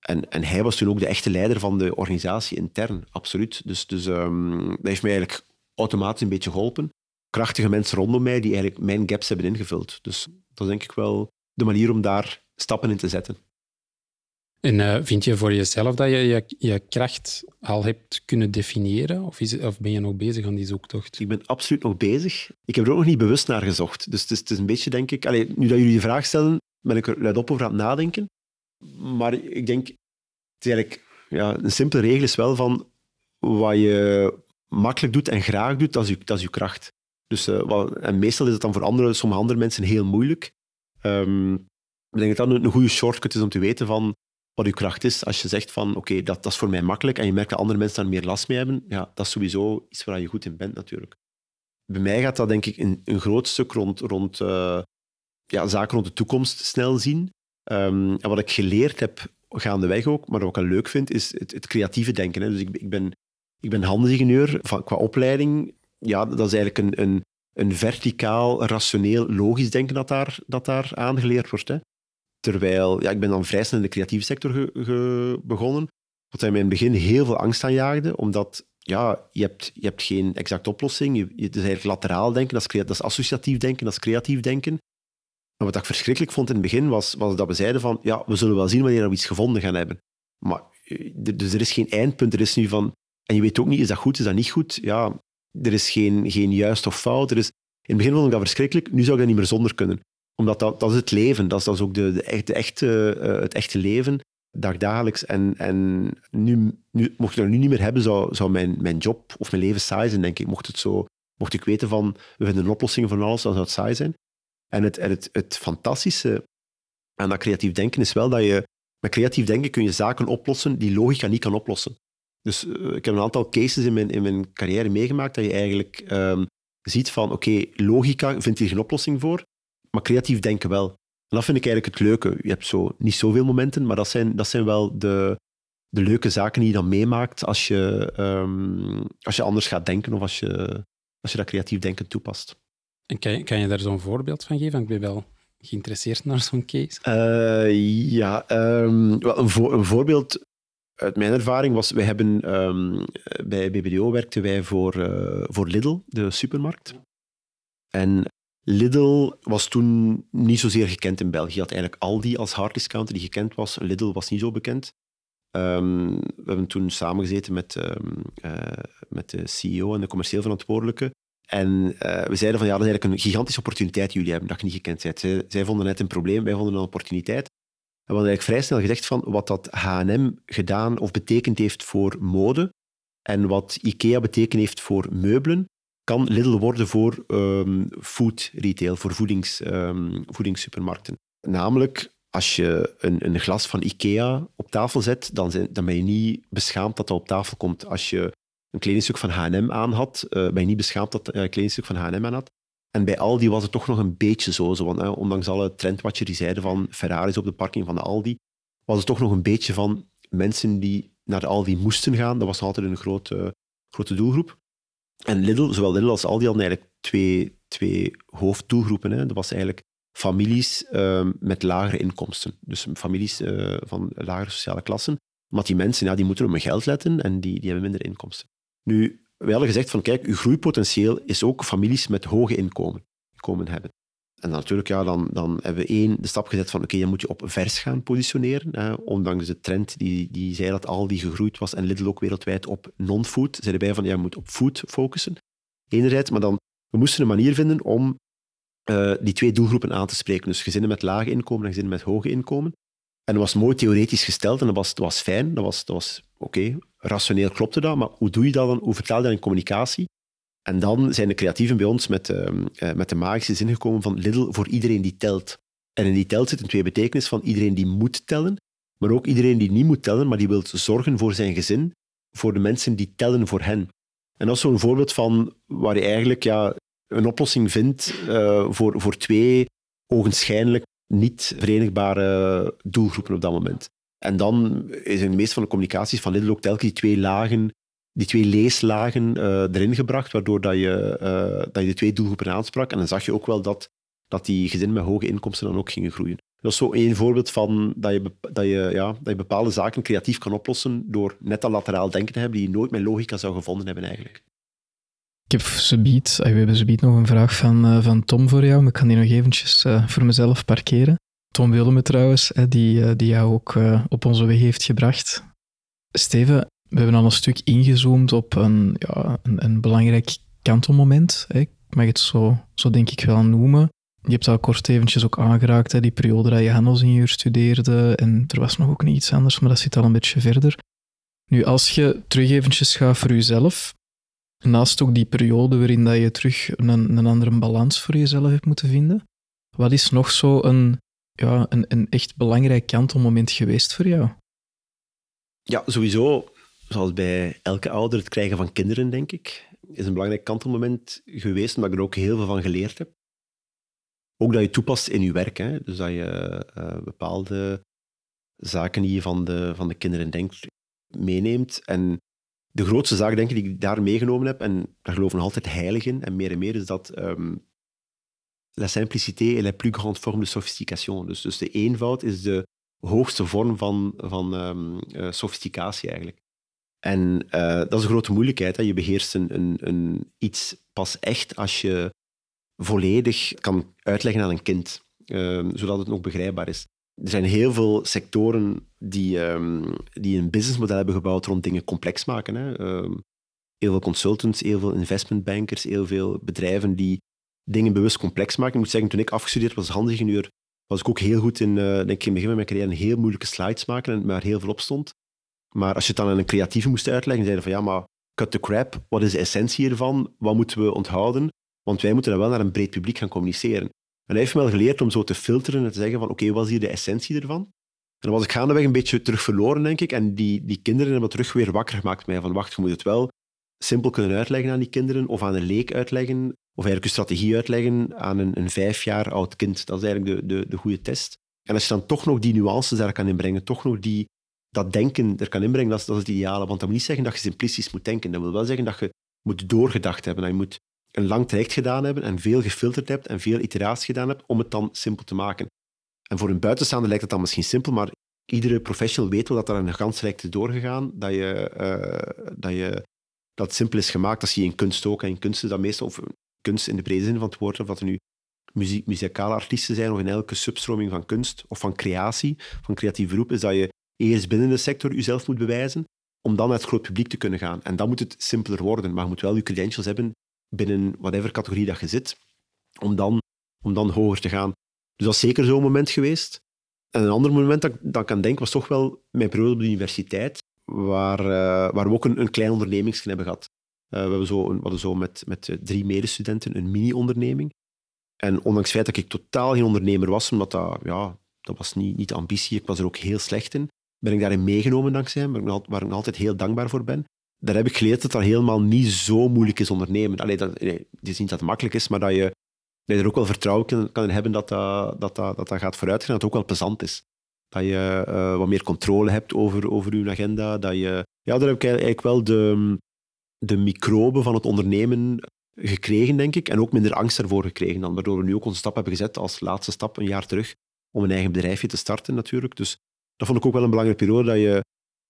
en, en hij was toen ook de echte leider van de organisatie intern, absoluut. Dus, dus um, dat heeft mij eigenlijk automatisch een beetje geholpen. Krachtige mensen rondom mij die eigenlijk mijn gaps hebben ingevuld. Dus dat is denk ik wel de manier om daar stappen in te zetten. En uh, vind je voor jezelf dat je, je je kracht al hebt kunnen definiëren? Of, is, of ben je nog bezig aan die zoektocht? Ik ben absoluut nog bezig. Ik heb er ook nog niet bewust naar gezocht. Dus het is, het is een beetje, denk ik... Nu dat jullie die vraag stellen, ben ik er luidop over aan het nadenken. Maar ik denk... Het is eigenlijk, ja, een simpele regel is wel van... Wat je makkelijk doet en graag doet, dat is je, dat is je kracht. Dus, uh, wat, en meestal is het dan voor andere, sommige andere mensen heel moeilijk. Um, ik denk dat dat een, goede shortcut is om te weten van wat je kracht is. Als je zegt van oké, dat, dat is voor mij makkelijk en je merkt dat andere mensen daar meer last mee hebben, ja, dat is sowieso iets waar je goed in bent natuurlijk. Bij mij gaat dat denk ik een, een groot stuk rond, rond uh, ja, zaken rond de toekomst snel zien. Um, en wat ik geleerd heb gaandeweg ook, maar wat ik wel leuk vind, is het, het creatieve denken. Hè. Dus ik, ik, ben, ik ben handelsingenieur van, qua opleiding. Ja, dat is eigenlijk een, een, een verticaal, rationeel, logisch denken dat daar, dat daar aangeleerd wordt. Hè. Terwijl, ja, ik ben dan vrij snel in de creatieve sector begonnen, wat mij in het begin heel veel angst aanjaagde, omdat ja, je, hebt, je hebt geen exacte oplossing. Je, het is eigenlijk lateraal denken, dat is, dat is associatief denken, dat is creatief denken. En wat ik verschrikkelijk vond in het begin, was, was dat we zeiden van, ja, we zullen wel zien wanneer we iets gevonden gaan hebben. Maar, eh, dus er is geen eindpunt, er is nu van... En je weet ook niet, is dat goed, is dat niet goed? Ja, er is geen, geen juist of fout. Er is, in het begin vond ik dat verschrikkelijk, nu zou ik dat niet meer zonder kunnen omdat dat, dat is het leven, dat is, dat is ook de, de, echte, uh, het echte leven, dagdagelijks. En, en nu, nu, mocht ik dat nu niet meer hebben, zou, zou mijn, mijn job of mijn leven saai zijn, denk ik. Mocht, het zo, mocht ik weten van, we vinden een oplossing voor alles, dan zou het saai zijn. En het, het, het fantastische aan dat creatief denken is wel dat je, met creatief denken kun je zaken oplossen die logica niet kan oplossen. Dus uh, ik heb een aantal cases in mijn, in mijn carrière meegemaakt dat je eigenlijk um, ziet van, oké, okay, logica vindt hier geen oplossing voor, maar creatief denken wel. En dat vind ik eigenlijk het leuke. Je hebt zo, niet zoveel momenten, maar dat zijn, dat zijn wel de, de leuke zaken die je dan meemaakt als je, um, als je anders gaat denken of als je, als je dat creatief denken toepast. En kan je, kan je daar zo'n voorbeeld van geven? Ik ben wel geïnteresseerd naar zo'n case. Uh, ja, um, wel, een, vo een, voorbeeld uit mijn ervaring was, wij hebben um, bij BBDO werkten wij voor, uh, voor Lidl, de supermarkt. En Lidl was toen niet zozeer gekend in België. Je had eigenlijk Aldi als harddiscounter die gekend was. Lidl was niet zo bekend. Um, we hebben toen samengezeten met, um, uh, met de CEO en de commercieel verantwoordelijke. En uh, we zeiden van ja, dat is eigenlijk een gigantische opportuniteit die jullie hebben, dat je niet gekend bent. Zij, zij vonden net een probleem, wij vonden een opportuniteit. We hadden eigenlijk vrij snel gezegd van wat dat H&M gedaan of betekend heeft voor mode en wat IKEA betekend heeft voor meubelen, kan Lidl worden voor um, food retail, voor voedings, um, voedingssupermarkten. Namelijk, als je een, een, glas van IKEA op tafel zet, dan, dan, ben je niet beschaamd dat dat op tafel komt. Als je een kledingstuk van H&M aan had, uh, ben je niet beschaamd dat je een kledingstuk van H&M aan had. En bij Aldi was het toch nog een beetje zo. zo want, uh, ondanks alle trendwatchers die zeiden van Ferraris op de parking van de Aldi, was het toch nog een beetje van mensen die naar de Aldi moesten gaan. Dat was altijd een grote, grote doelgroep. En Lidl, zowel Lidl als Aldi hadden eigenlijk twee, twee hoofddoelgroepen. Hè. Dat was eigenlijk families uh, met lagere inkomsten. Dus families uh, van lagere sociale klassen. Maar die mensen ja, die moeten op hun geld letten en die, die hebben minder inkomsten. Nu, we hadden gezegd van kijk, uw groeipotentieel is ook families met hoge inkomen, inkomen hebben. En natuurlijk, ja, dan, dan hebben we één de stap gezet van oké, okay, dan moet je op vers gaan positioneren. Hè, ondanks de trend die, die zei dat Aldi gegroeid was en Lidl ook wereldwijd op non-food. Zeiden wij van ja, je moet op food focussen. Enerzijds, maar dan we moesten een manier vinden om uh, die twee doelgroepen aan te spreken. Dus gezinnen met lage inkomen en gezinnen met hoge inkomen. En dat was mooi theoretisch gesteld en dat was, was fijn. Dat was, dat was oké, rationeel klopte dat, maar hoe doe je dat dan? Hoe vertaal je dat in communicatie? En dan zijn de creatieven bij ons met, uh, met de magische zin gekomen van Lidl voor iedereen die telt. En in die telt zit een twee betekenis van iedereen die moet tellen, maar ook iedereen die niet moet tellen, maar die wil zorgen voor zijn gezin, voor de mensen die tellen voor hen. En dat is zo'n voorbeeld van waar je eigenlijk ja, een oplossing vindt uh, voor, voor twee ogenschijnlijk niet verenigbare doelgroepen op dat moment. En dan is in de meeste van de communicaties van Lidl ook telkens die twee lagen, die twee leeslagen uh, erin gebracht, waardoor dat je, uh, dat je de twee doelgroepen aansprak. En dan zag je ook wel dat, dat die gezinnen met hoge inkomsten dan ook gingen groeien. Dat is zo één voorbeeld van dat je, dat, je, ja, dat je bepaalde zaken creatief kan oplossen door net dat lateraal denken te hebben die je nooit met logica zou gevonden hebben eigenlijk. Ik heb zoiets, we hebben zoiets nog een vraag van, van Tom voor jou, maar ik kan die nog eventjes voor mezelf parkeren. Tom Wilme trouwens, die, uh, die jou ook op onze weg heeft gebracht. Steven, we hebben al een stuk ingezoomd op een, ja, een, een belangrijk kantelmoment. Ik mag het zo, zo denk ik wel noemen. Je hebt al kort eventjes ook aangeraakt, hè, die periode dat je handelsingenieur studeerde. En er was nog ook niet iets anders, maar dat zit al een beetje verder. Nu, als je terug eventjes gaat voor jezelf, naast ook die periode waarin dat je terug een, een andere balans voor jezelf hebt moeten vinden, wat is nog zo een, ja, een, een echt belangrijk kantelmoment geweest voor jou? Ja, sowieso, zoals bij elke ouder, het krijgen van kinderen, denk ik, is een belangrijk kantelmoment geweest, omdat ik er ook heel veel van geleerd heb. Ook dat je toepast in je werk. Hè? Dus dat je uh, bepaalde zaken die je van de, van de kinderen denkt, meeneemt. En de grootste zaak, denk ik, die ik daar meegenomen heb, en daar geloven nog altijd heilig in, en meer en meer, is dat um, la simplicité est la plus grande forme de sophistication. Dus, dus de eenvoud is de hoogste vorm van, van um, uh, sophisticatie eigenlijk. En uh, dat is een grote moeilijkheid. Hè? Je beheerst een, een, iets pas echt als je volledig kan uitleggen aan een kind, um, zodat het nog begrijpbaar is. Er zijn heel veel sectoren die, um, die een businessmodel hebben gebouwd rond dingen complex maken. Hè. Heel veel consultants, heel veel investmentbankers, heel veel bedrijven die dingen bewust complex maken. Ik moet zeggen, toen ik afgestudeerd was handingenieur, was ik ook heel goed in, uh, denk ik in het begin van mijn carrière, heel moeilijke slides maken en waar heel veel op stond. Maar als je het dan aan een creatieve moest uitleggen, zeiden van ja, maar cut the crap, wat is de essentie hiervan? Wat moeten we onthouden? Want wij moeten dan wel naar een breed publiek gaan communiceren. En hij heeft me wel geleerd om zo te filteren en te zeggen van oké, wat is hier de essentie ervan? En dan was ik gaandeweg een beetje terug verloren, denk ik. En die, die kinderen hebben terug weer wakker gemaakt mij van wacht, je moet het wel simpel kunnen uitleggen aan die kinderen of aan een leek uitleggen of eigenlijk je strategie uitleggen aan een, een vijf jaar oud kind. Dat is eigenlijk de, de, de goede test. En als je dan toch nog die nuances daar kan inbrengen, toch nog die, dat denken er kan inbrengen, dat is, dat is het ideale. Want dat moet niet zeggen dat je simplistisch moet denken. Dat wil wel zeggen dat je moet doorgedacht hebben. Dat je moet een lang traject gedaan hebben en veel gefilterd hebt en veel iteraties gedaan hebt om het dan simpel te maken. En voor een buitenstaander lijkt het dan misschien simpel, maar iedere professional weet wel dat er een gans traject is doorgegaan, dat, je, uh, dat, je, dat simpel is gemaakt. Zie je in kunst ook. En in kunst dat meestal, of kunst in de brede zin van het woord, of dat er nu muziek, muzikale artiesten zijn, of in elke substroming van kunst of van creatie, van creatief beroep, is dat je eerst binnen de sector jezelf moet bewijzen, om dan naar het groot publiek te kunnen gaan. En dan moet het simpeler worden, maar je moet wel je credentials hebben binnen whatever categorie dat je zit, om dan, om dan hoger te gaan. Dus dat is zeker zo'n moment geweest. En een ander moment dat, dat ik aan denk, was toch wel mijn periode op de universiteit, waar, uh, waar we ook een, een klein ondernemingsje hebben gehad. Uh, we, hebben zo, we hadden zo met, met drie medestudenten een mini-onderneming. En ondanks het feit dat ik totaal geen ondernemer was, omdat dat, ja, dat was niet, niet de ambitie, ik was er ook heel slecht in, ben ik daarin meegenomen dankzij hem, waar ik, ik altijd heel dankbaar voor ben daar heb ik geleerd dat dat helemaal niet zo moeilijk is ondernemen. Allee, dat, nee, het is niet dat het makkelijk is, maar dat je, dat je er ook wel vertrouwen kan, kan hebben dat dat, dat, dat, dat, gaat vooruit gaan, dat het ook wel plezant is. Dat je uh, wat meer controle hebt over, over je agenda. Dat je, ja, daar heb ik eigenlijk wel de, de microben van het ondernemen gekregen, denk ik. En ook minder angst ervoor gekregen dan. Waardoor we nu ook onze stap hebben gezet als laatste stap een jaar terug om een eigen bedrijfje te starten natuurlijk. Dus dat vond ik ook wel een belangrijke periode, dat je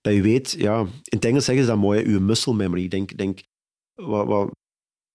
dat je weet, ja, in het Engels zeggen ze dat mooi, je muscle memory. denk, denk wat, wat,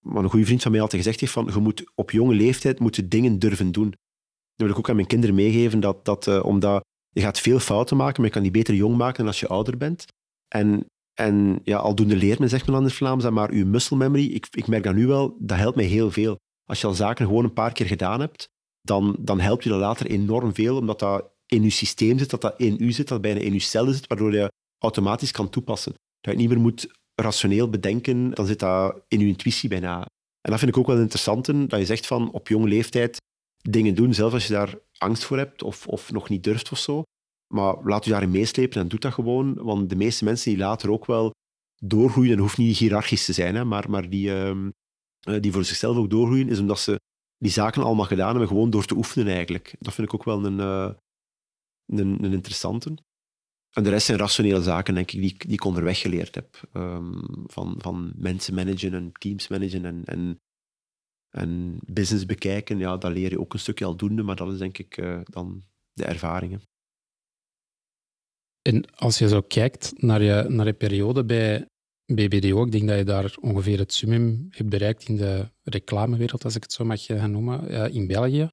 een goede vriend van mij altijd gezegd heeft, van je moet op jonge leeftijd moeten dingen durven doen. Dat wil ik ook aan mijn kinderen meegeven, dat, dat, uh, omdat je gaat veel fouten maken, maar je kan die beter jong maken dan als je ouder bent. En, en ja, aldoende leert men, zegt men het Vlaams, maar je muscle memory, ik, ik merk dat nu wel, dat helpt mij heel veel. Als je al zaken gewoon een paar keer gedaan hebt, dan, dan helpt je dat later enorm veel, omdat dat in je systeem zit, dat dat in u zit, dat bijna in je cellen zit, waardoor je automatisch kan toepassen. Dat je niet meer moet rationeel bedenken, dan zit dat in je intuïtie bijna. En dat vind ik ook wel interessant, dat je zegt van op jonge leeftijd dingen doen, zelfs als je daar angst voor hebt of, of nog niet durft of zo. Maar laat je daarin meeslepen en doe dat gewoon, want de meeste mensen die later ook wel doorgroeien, en hoeft niet hiërarchisch te zijn, hè, maar, maar die, ehm, eh, die voor zichzelf ook doorgroeien, is omdat ze die zaken allemaal gedaan hebben, gewoon door te oefenen eigenlijk. Dat vind ik ook wel een, uh, een, een interessante. En de rest zijn rationele zaken, denk ik, die, die ik onderweg geleerd heb. Um, van, van mensen managen en teams managen en, en, en business bekijken. Ja, dat leer je ook een stukje aldoende, maar dat is denk ik uh, dan de ervaringen. En als je zo kijkt naar je, naar periode bij BBDO, ik denk dat je daar ongeveer het summum hebt bereikt in de reclamewereld, als ik het zo mag gaan noemen, uh, in België.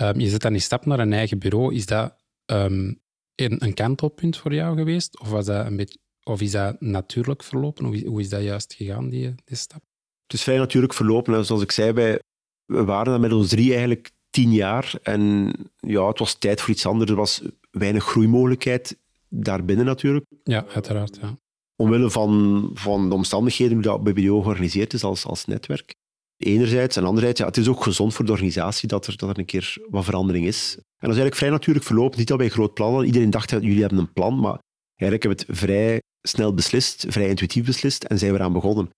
Um, je zet dan die stap naar een eigen bureau. Is dat um, een, een kantelpunt voor jou geweest? Of, was dat een beetje, of is dat natuurlijk verlopen? Hoe, hoe is dat juist gegaan, die, die stap? Het is vrij natuurlijk verlopen. Zoals ik zei, wij, we waren dan met ons drie eigenlijk tien jaar. En ja, het was tijd voor iets anders. Er was weinig groeimogelijkheid daarbinnen natuurlijk. Ja, uiteraard. Ja. Omwille van, van de omstandigheden hoe dat BBDO georganiseerd is als, als netwerk. Enerzijds en anderzijds, ja, het is ook gezond voor de organisatie dat er, dat er een keer wat verandering is. En dat is eigenlijk vrij natuurlijk verlopen. Niet dat wij groot plan hadden. Iedereen dacht, dat jullie hebben een plan, maar eigenlijk hebben we het vrij snel beslist, vrij intuïtief beslist en zijn we eraan begonnen.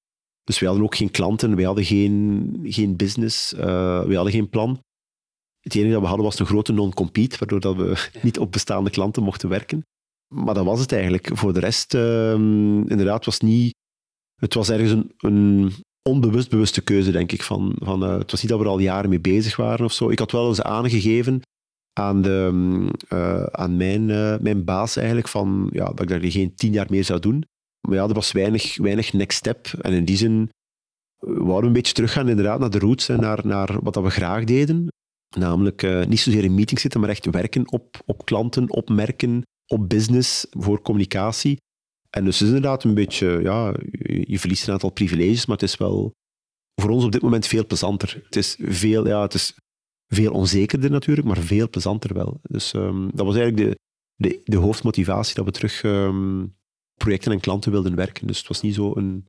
Dus we hadden ook geen klanten, we hadden geen, geen business, uh, we hadden geen plan. Het enige dat we hadden was een grote non-compete, waardoor dat we niet op bestaande klanten mochten werken. Maar dat was het eigenlijk. Voor de rest, uh, inderdaad, was niet... Het was ergens een, een onbewust bewuste keuze, denk ik. Van, van, uh, het was niet dat we er al jaren mee bezig waren of zo. Ik had wel eens aangegeven aan, de, uh, aan mijn, uh, mijn baas eigenlijk, van, ja, dat ik daar geen tien jaar meer zou doen. Maar ja, er was weinig, weinig next step. En in die zin wouden we een beetje teruggaan inderdaad naar de roots en naar, naar wat dat we graag deden. Namelijk niet zozeer in meetings zitten, maar echt werken op, op klanten, op merken, op business, voor communicatie. En dus is inderdaad een beetje, ja, je verliest een aantal privileges, maar het is wel voor ons op dit moment veel plezanter. Het is veel, ja, het is veel onzekerder natuurlijk, maar veel plezanter wel. Dus um, dat was eigenlijk de, de, de, hoofdmotivatie dat we terug um, projecten en klanten wilden werken. Dus het was niet zo een...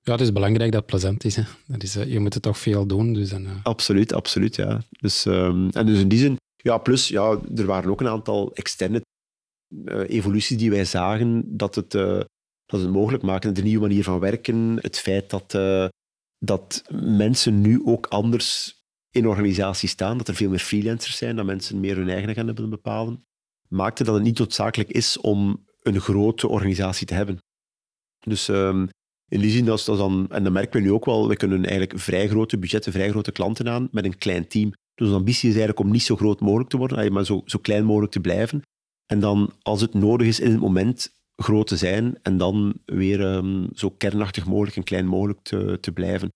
Ja, het is belangrijk dat het plezant is. Hè. Dat is uh, je moet het toch veel doen. Dus dan, uh... Absoluut, absoluut, ja. Dus, um, en dus in die zin, ja, plus, ja, er waren ook een aantal externe uh, evoluties die wij zagen, dat het, uh, dat het mogelijk maken. De nieuwe manier van werken, het feit dat, uh, dat mensen nu ook anders in organisaties staan, dat er veel meer freelancers zijn, dat mensen meer hun eigen gaan willen bepalen, maakte dat het niet noodzakelijk is om een grote organisatie te hebben. Dus um, in die zin, dat dat dan, en dat merken we nu ook wel, we kunnen eigenlijk vrij grote budgetten, vrij grote klanten aan met een klein team. Dus onze ambitie is eigenlijk om niet zo groot mogelijk te worden, maar zo, zo klein mogelijk te blijven. En dan, als het nodig is, in het moment groot te zijn en dan weer um, zo kernachtig mogelijk en klein mogelijk te, te blijven.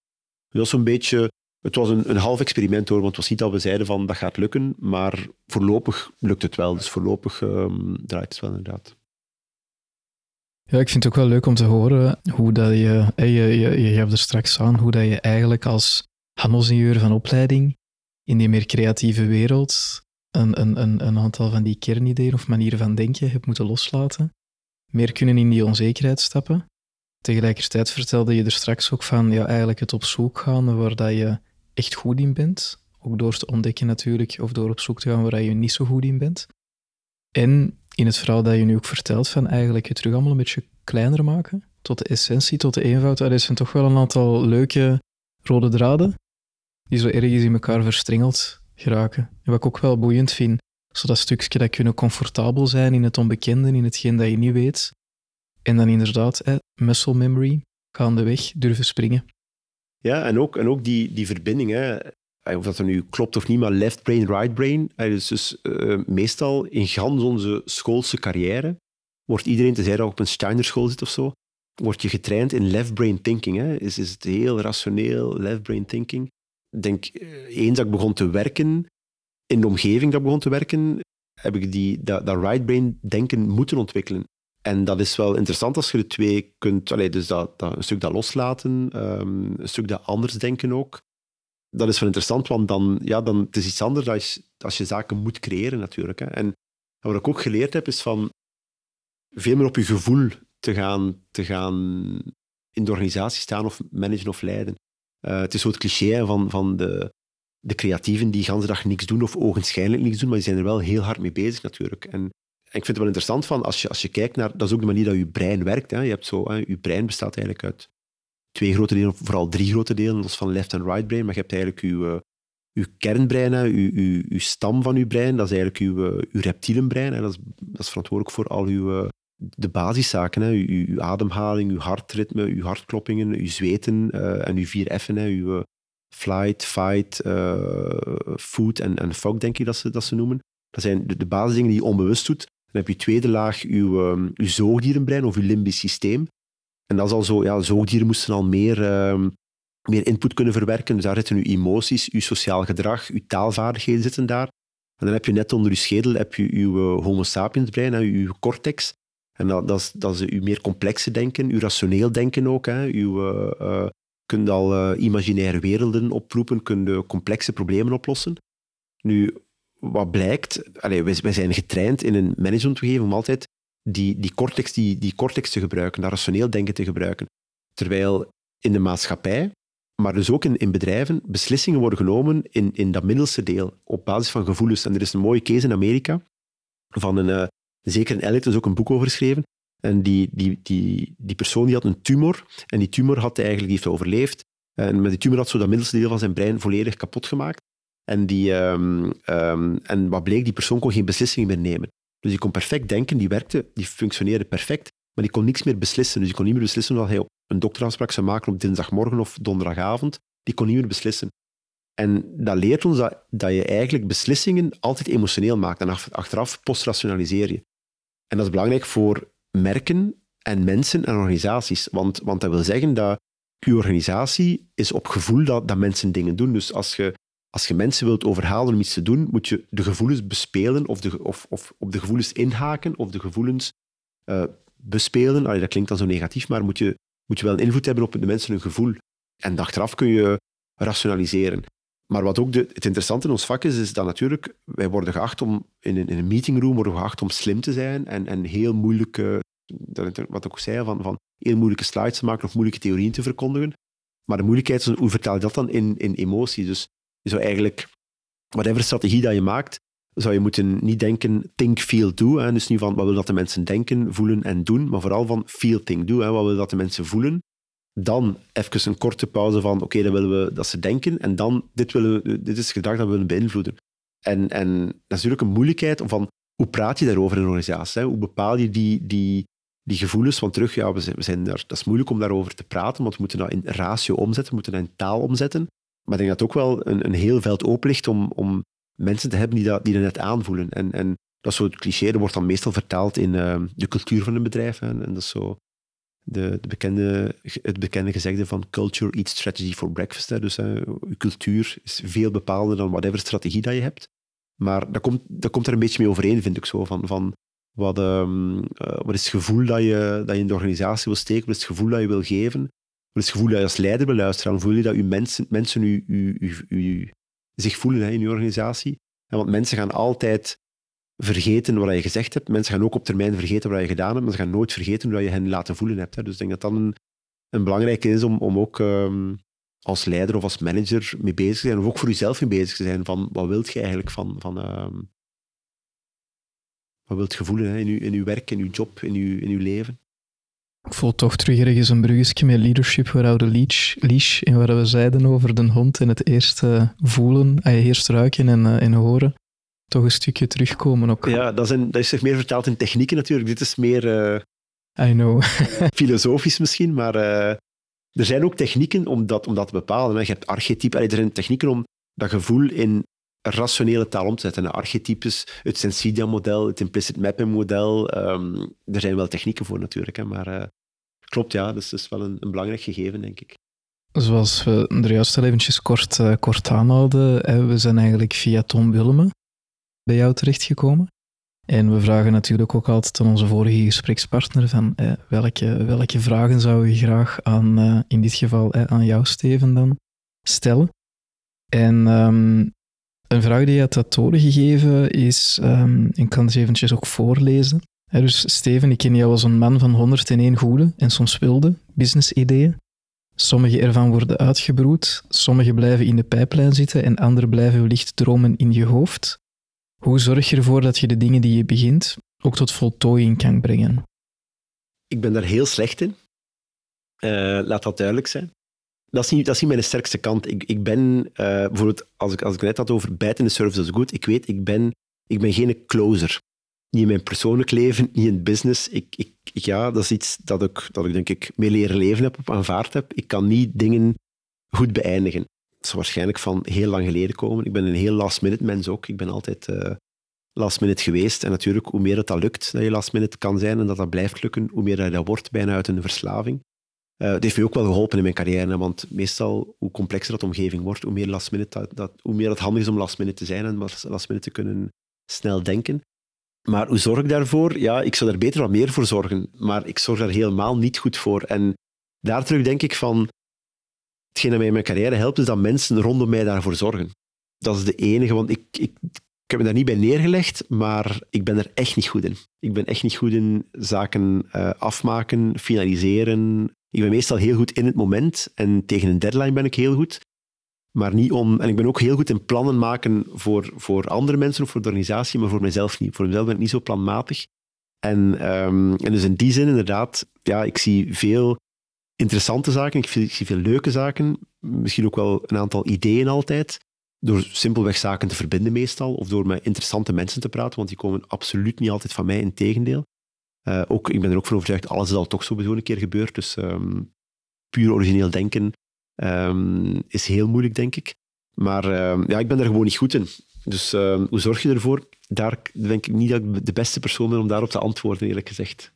Dat was een beetje... Het was een, een half experiment hoor, want het was niet dat we zeiden van dat gaat lukken, maar voorlopig lukt het wel. Dus voorlopig um, draait het wel inderdaad. Ja, ik vind het ook wel leuk om te horen hoe dat je, je, je, je gaf er straks aan, hoe dat je eigenlijk als handelsingenieur van opleiding in die meer creatieve wereld een, een, een, een aantal van die kernideeën of manieren van denken hebt moeten loslaten. Meer kunnen in die onzekerheid stappen. Tegelijkertijd vertelde je er straks ook van ja, eigenlijk het op zoek gaan waar dat je echt goed in bent. Ook door te ontdekken natuurlijk, of door op zoek te gaan waar je niet zo goed in bent. En in het verhaal dat je nu ook vertelt van eigenlijk het terug allemaal een beetje kleiner maken, tot de essentie, tot de eenvoud, daar zijn toch wel een aantal leuke rode draden die zo ergens in elkaar verstrengeld geraken. En wat ik ook wel boeiend vind, zo dat stukje dat kunnen comfortabel zijn in het onbekende, in hetgeen dat je niet weet. En dan inderdaad, eh, muscle memory, gaandeweg durven springen. Ja, en ook, en ook die, die verbinding, hè. of dat er nu klopt of niet, maar left brain, right brain. Dus, dus uh, meestal in gans onze schoolse carrière wordt iedereen, tenzij dat op een Steiner school zit of zo, word je getraind in left brain thinking. Hè. Is, is het heel rationeel, left brain thinking denk, eh, eens dat ik begon te werken, in de omgeving dat begon te werken, heb ik die, dat, dat right brain denken moeten ontwikkelen. En dat is wel interessant als je de twee kunt, allee, dus dat, dat, een stuk dat loslaten, um, een stuk dat anders denken ook. Dat is wel interessant, want dan, ja, dan, het is iets anders als, als je zaken moet creëren natuurlijk. Hè. En wat ik ook geleerd heb, is van veel meer op je gevoel te gaan, te gaan in de organisatie staan of managen of leiden. Uh, het is zo het cliché van, van de, de creatieven die de dag niks doen of ogenschijnlijk niks doen, maar die zijn er wel heel hard mee bezig natuurlijk. En, ik vind het wel interessant van, als je, als je kijkt naar, dat is ook de manier dat je brein werkt. Hè. Je hebt zo, hè, je brein bestaat eigenlijk uit twee grote delen, vooral drie grote delen, dat is van left en right brain, maar je hebt eigenlijk je, uw kernbrein, hè, uw, uw, stam van uw brein, dat is eigenlijk uw, eh, reptielenbrein. Hè, dat, is, dat is verantwoordelijk voor al eh, de basiszaken. Hè, uw, ademhaling, uw hartritme, uw hartkloppingen, uw zweten uh, en uw vier F'en. Hè, uw flight, fight, uh, food en, en fog, denk ik dat ze, dat ze noemen. Dat zijn de, de basisdingen die je onbewust doet. Dan heb je tweede laag uw, um, uw zoogdierenbrein of uw limbisch systeem. En dat is al zo, ja, zoogdieren moesten al meer um, meer input kunnen verwerken. Dus daar zitten uw emoties, uw sociaal gedrag, uw taalvaardigheden zitten daar. En dan heb je net onder uw schedel heb je uw homo sapiens brein, uw cortex. En dat, dat, is, uw meer complexe denken, uw rationeel denken ook. Hè. Uw, uh, uh, kunt al uh, imaginaire werelden oproepen, kunt complexe problemen oplossen. Nu, wat blijkt, allez, wij, zijn getraind in een managementomgeving om altijd die, die, cortex, die, die cortex te gebruiken, dat rationeel denken te gebruiken. Terwijl in de maatschappij maar dus ook in, in bedrijven, beslissingen worden genomen in, in dat middelste deel, op basis van gevoelens. En er is een mooie case in Amerika van een, zeker een Elliot, is ook een boek over geschreven. En die, die, die, die persoon die had een tumor, en die tumor had eigenlijk heeft overleefd. En met die tumor had zo dat middelste deel van zijn brein volledig kapot gemaakt. En, die, um, um, en wat bleek, die persoon kon geen beslissingen meer nemen. Dus die kon perfect denken, die werkte, die functioneerde perfect, maar die kon niks meer beslissen. Dus die kon niet meer beslissen wat hij een dokterafspraak zou maken op dinsdagmorgen of donderdagavond, die kon niet meer beslissen. En dat leert ons dat, dat je eigenlijk beslissingen altijd emotioneel maakt en achteraf postrationaliseer je. En dat is belangrijk voor merken en mensen en organisaties. Want, want dat wil zeggen dat je organisatie is op gevoel dat, dat mensen dingen doen. Dus als je, als je mensen wilt overhalen om iets te doen, moet je de gevoelens bespelen of, de, of, of op de gevoelens inhaken of de gevoelens uh, bespelen. Allee, dat klinkt dan zo negatief, maar moet je moet je wel een invloed hebben op de mensen hun gevoel. En achteraf kun je rationaliseren. Maar wat ook de, het interessante in ons vak is, is dat natuurlijk, wij worden geacht om, in een, in een meetingroom worden geacht om slim te zijn en, en heel moeilijke, wat ik ook zei, van, van heel moeilijke slides te maken of moeilijke theorieën te verkondigen. Maar de moeilijkheid is, hoe vertaal je dat dan in, in emotie? Dus je zou eigenlijk, whatever strategie dat je maakt, zou je moeten niet denken think, feel, do. Hè. Dus niet van wat wil dat de mensen denken, voelen en doen, maar vooral van feel, think, do. Hè. Wat wil dat de mensen voelen? Dan even een korte pauze van oké, dan willen we dat ze denken en dan dit, willen we, dit is gedrag dat we willen beïnvloeden. En, en dat is natuurlijk een moeilijkheid van hoe praat je daarover in een organisatie? Hè? Hoe bepaal je die, die, die gevoelens? Want terug, ja, we zijn, we zijn daar, dat is moeilijk om daarover te praten, want we moeten dat in ratio omzetten, we moeten dat in taal omzetten. Maar ik denk dat het ook wel een, een heel veld open ligt om, om mensen te hebben die dat, die dat net aanvoelen. En, en dat soort cliché dat wordt dan meestal vertaald in uh, de cultuur van een bedrijf. En dat is zo de, de bekende, het bekende gezegde van culture eats strategy for breakfast. Hè. Dus je cultuur is veel bepalender dan whatever strategie dat je hebt. Maar dat komt, dat komt er een beetje mee overeen, vind ik zo. Van, van wat, um, uh, wat is het gevoel dat je, dat in de organisatie wil steken? Wat is het gevoel dat je wil geven? Wat is het gevoel dat je als leider wil luisteren? Voel je dat je mensen, mensen u, u, u, zich voelen hè, in je organisatie. want mensen gaan altijd vergeten wat je gezegd hebt. Mensen gaan ook op termijn vergeten wat je gedaan hebt, maar ze gaan nooit vergeten hoe je hen laten voelen hebt. Hè. Dus ik denk dat dat een, een belangrijke is om, om ook um, als leider of als manager mee bezig te zijn, of ook voor jezelf mee bezig te zijn, van wat wilt je eigenlijk van... van um, wat wilt je voelen in, in je werk, in je job, in je, in je leven? Ik voel toch terug ergens een bruggetje met leadership, waar de leash, leash en waar we zeiden over de hond en het eerste voelen, eerst ruiken en, uh, en horen, toch een stukje terugkomen ook. Ja, dat is, een, dat is zich meer vertaald in technieken natuurlijk. Dit is meer uh, I know. filosofisch misschien, maar uh, er zijn ook technieken om dat, om dat te bepalen. Je hebt archetypen, er zijn technieken om dat gevoel in rationele taal om te zetten. Archetypes, het Sensidia-model, het implicit mapping-model. Um, er zijn wel technieken voor natuurlijk, hè, maar uh, klopt, ja, dus dat is wel een, een, belangrijk gegeven, denk ik. Zoals we er juist al eventjes kort, uh, kort aanhouden, hè, we zijn eigenlijk via Tom Willemen bij jou terechtgekomen. En we vragen natuurlijk ook altijd aan onze vorige gesprekspartner van eh, welke, welke vragen zou je graag aan, uh, in dit geval eh, aan jou, Steven, dan stellen. En um, een vraag die je had doorgegeven is, um, ik kan het eventjes ook voorlezen. dus Steven, ik ken jou als een man van 101 goede en soms wilde business-ideeën. Sommige ervan worden uitgebroed, sommige blijven in de pijplijn zitten en andere blijven wellicht dromen in je hoofd. Hoe zorg je ervoor dat je de dingen die je begint ook tot voltooiing kan brengen? Ik ben daar heel slecht in. Uh, laat dat duidelijk zijn. Dat is niet, dat mijn sterkste kant. Ik, ik ben, uh, bijvoorbeeld, als ik, als ik net had over bijten in de service, is goed. Ik weet, ik ben, ik ben geen closer. Niet in mijn persoonlijk leven, niet in business. Ik, ik, ja, dat is iets dat ik, dat ik denk ik mee leren leven heb, op aanvaard heb. Ik kan niet dingen goed beëindigen. Dat zou waarschijnlijk van heel lang geleden komen. Ik ben een heel last-minute mens ook. Ik ben altijd uh, last-minute geweest. En natuurlijk, hoe meer het dat lukt, dat je last-minute kan zijn en dat dat blijft lukken, hoe meer dat, dat wordt bijna uit een verslaving. Uh, het heeft me ook wel geholpen in mijn carrière, want meestal, hoe complexer dat omgeving wordt, hoe meer, last minute dat, dat, hoe meer het handig is om last-minute te zijn en last-minute te kunnen snel denken. Maar hoe zorg ik daarvoor? Ja, ik zou daar beter wat meer voor zorgen, maar ik zorg daar helemaal niet goed voor. En daar terug denk ik van, hetgeen dat mij in mijn carrière helpt, is dat mensen rondom mij daarvoor zorgen. Dat is de enige, want ik, ik, ik heb me daar niet bij neergelegd, maar ik ben er echt niet goed in. Ik ben echt niet goed in zaken uh, afmaken, finaliseren. Ik ben meestal heel goed in het moment en tegen een deadline ben ik heel goed. Maar niet om, en ik ben ook heel goed in plannen maken voor, voor andere mensen of voor de organisatie, maar voor mezelf niet. Voor mezelf ben ik niet zo planmatig. En, um, en dus in die zin inderdaad, ja, ik zie veel interessante zaken, ik, ik zie veel leuke zaken, misschien ook wel een aantal ideeën altijd, door simpelweg zaken te verbinden meestal, of door met interessante mensen te praten, want die komen absoluut niet altijd van mij, in tegendeel. Uh, ook, ik ben er ook van overtuigd, alles is al toch sowieso een keer gebeurd, dus um, puur origineel denken um, is heel moeilijk, denk ik. Maar um, ja, ik ben er gewoon niet goed in. Dus hoe zorg je ervoor? Daar denk ik niet dat ik de beste persoon ben om daarop te antwoorden, eerlijk gezegd.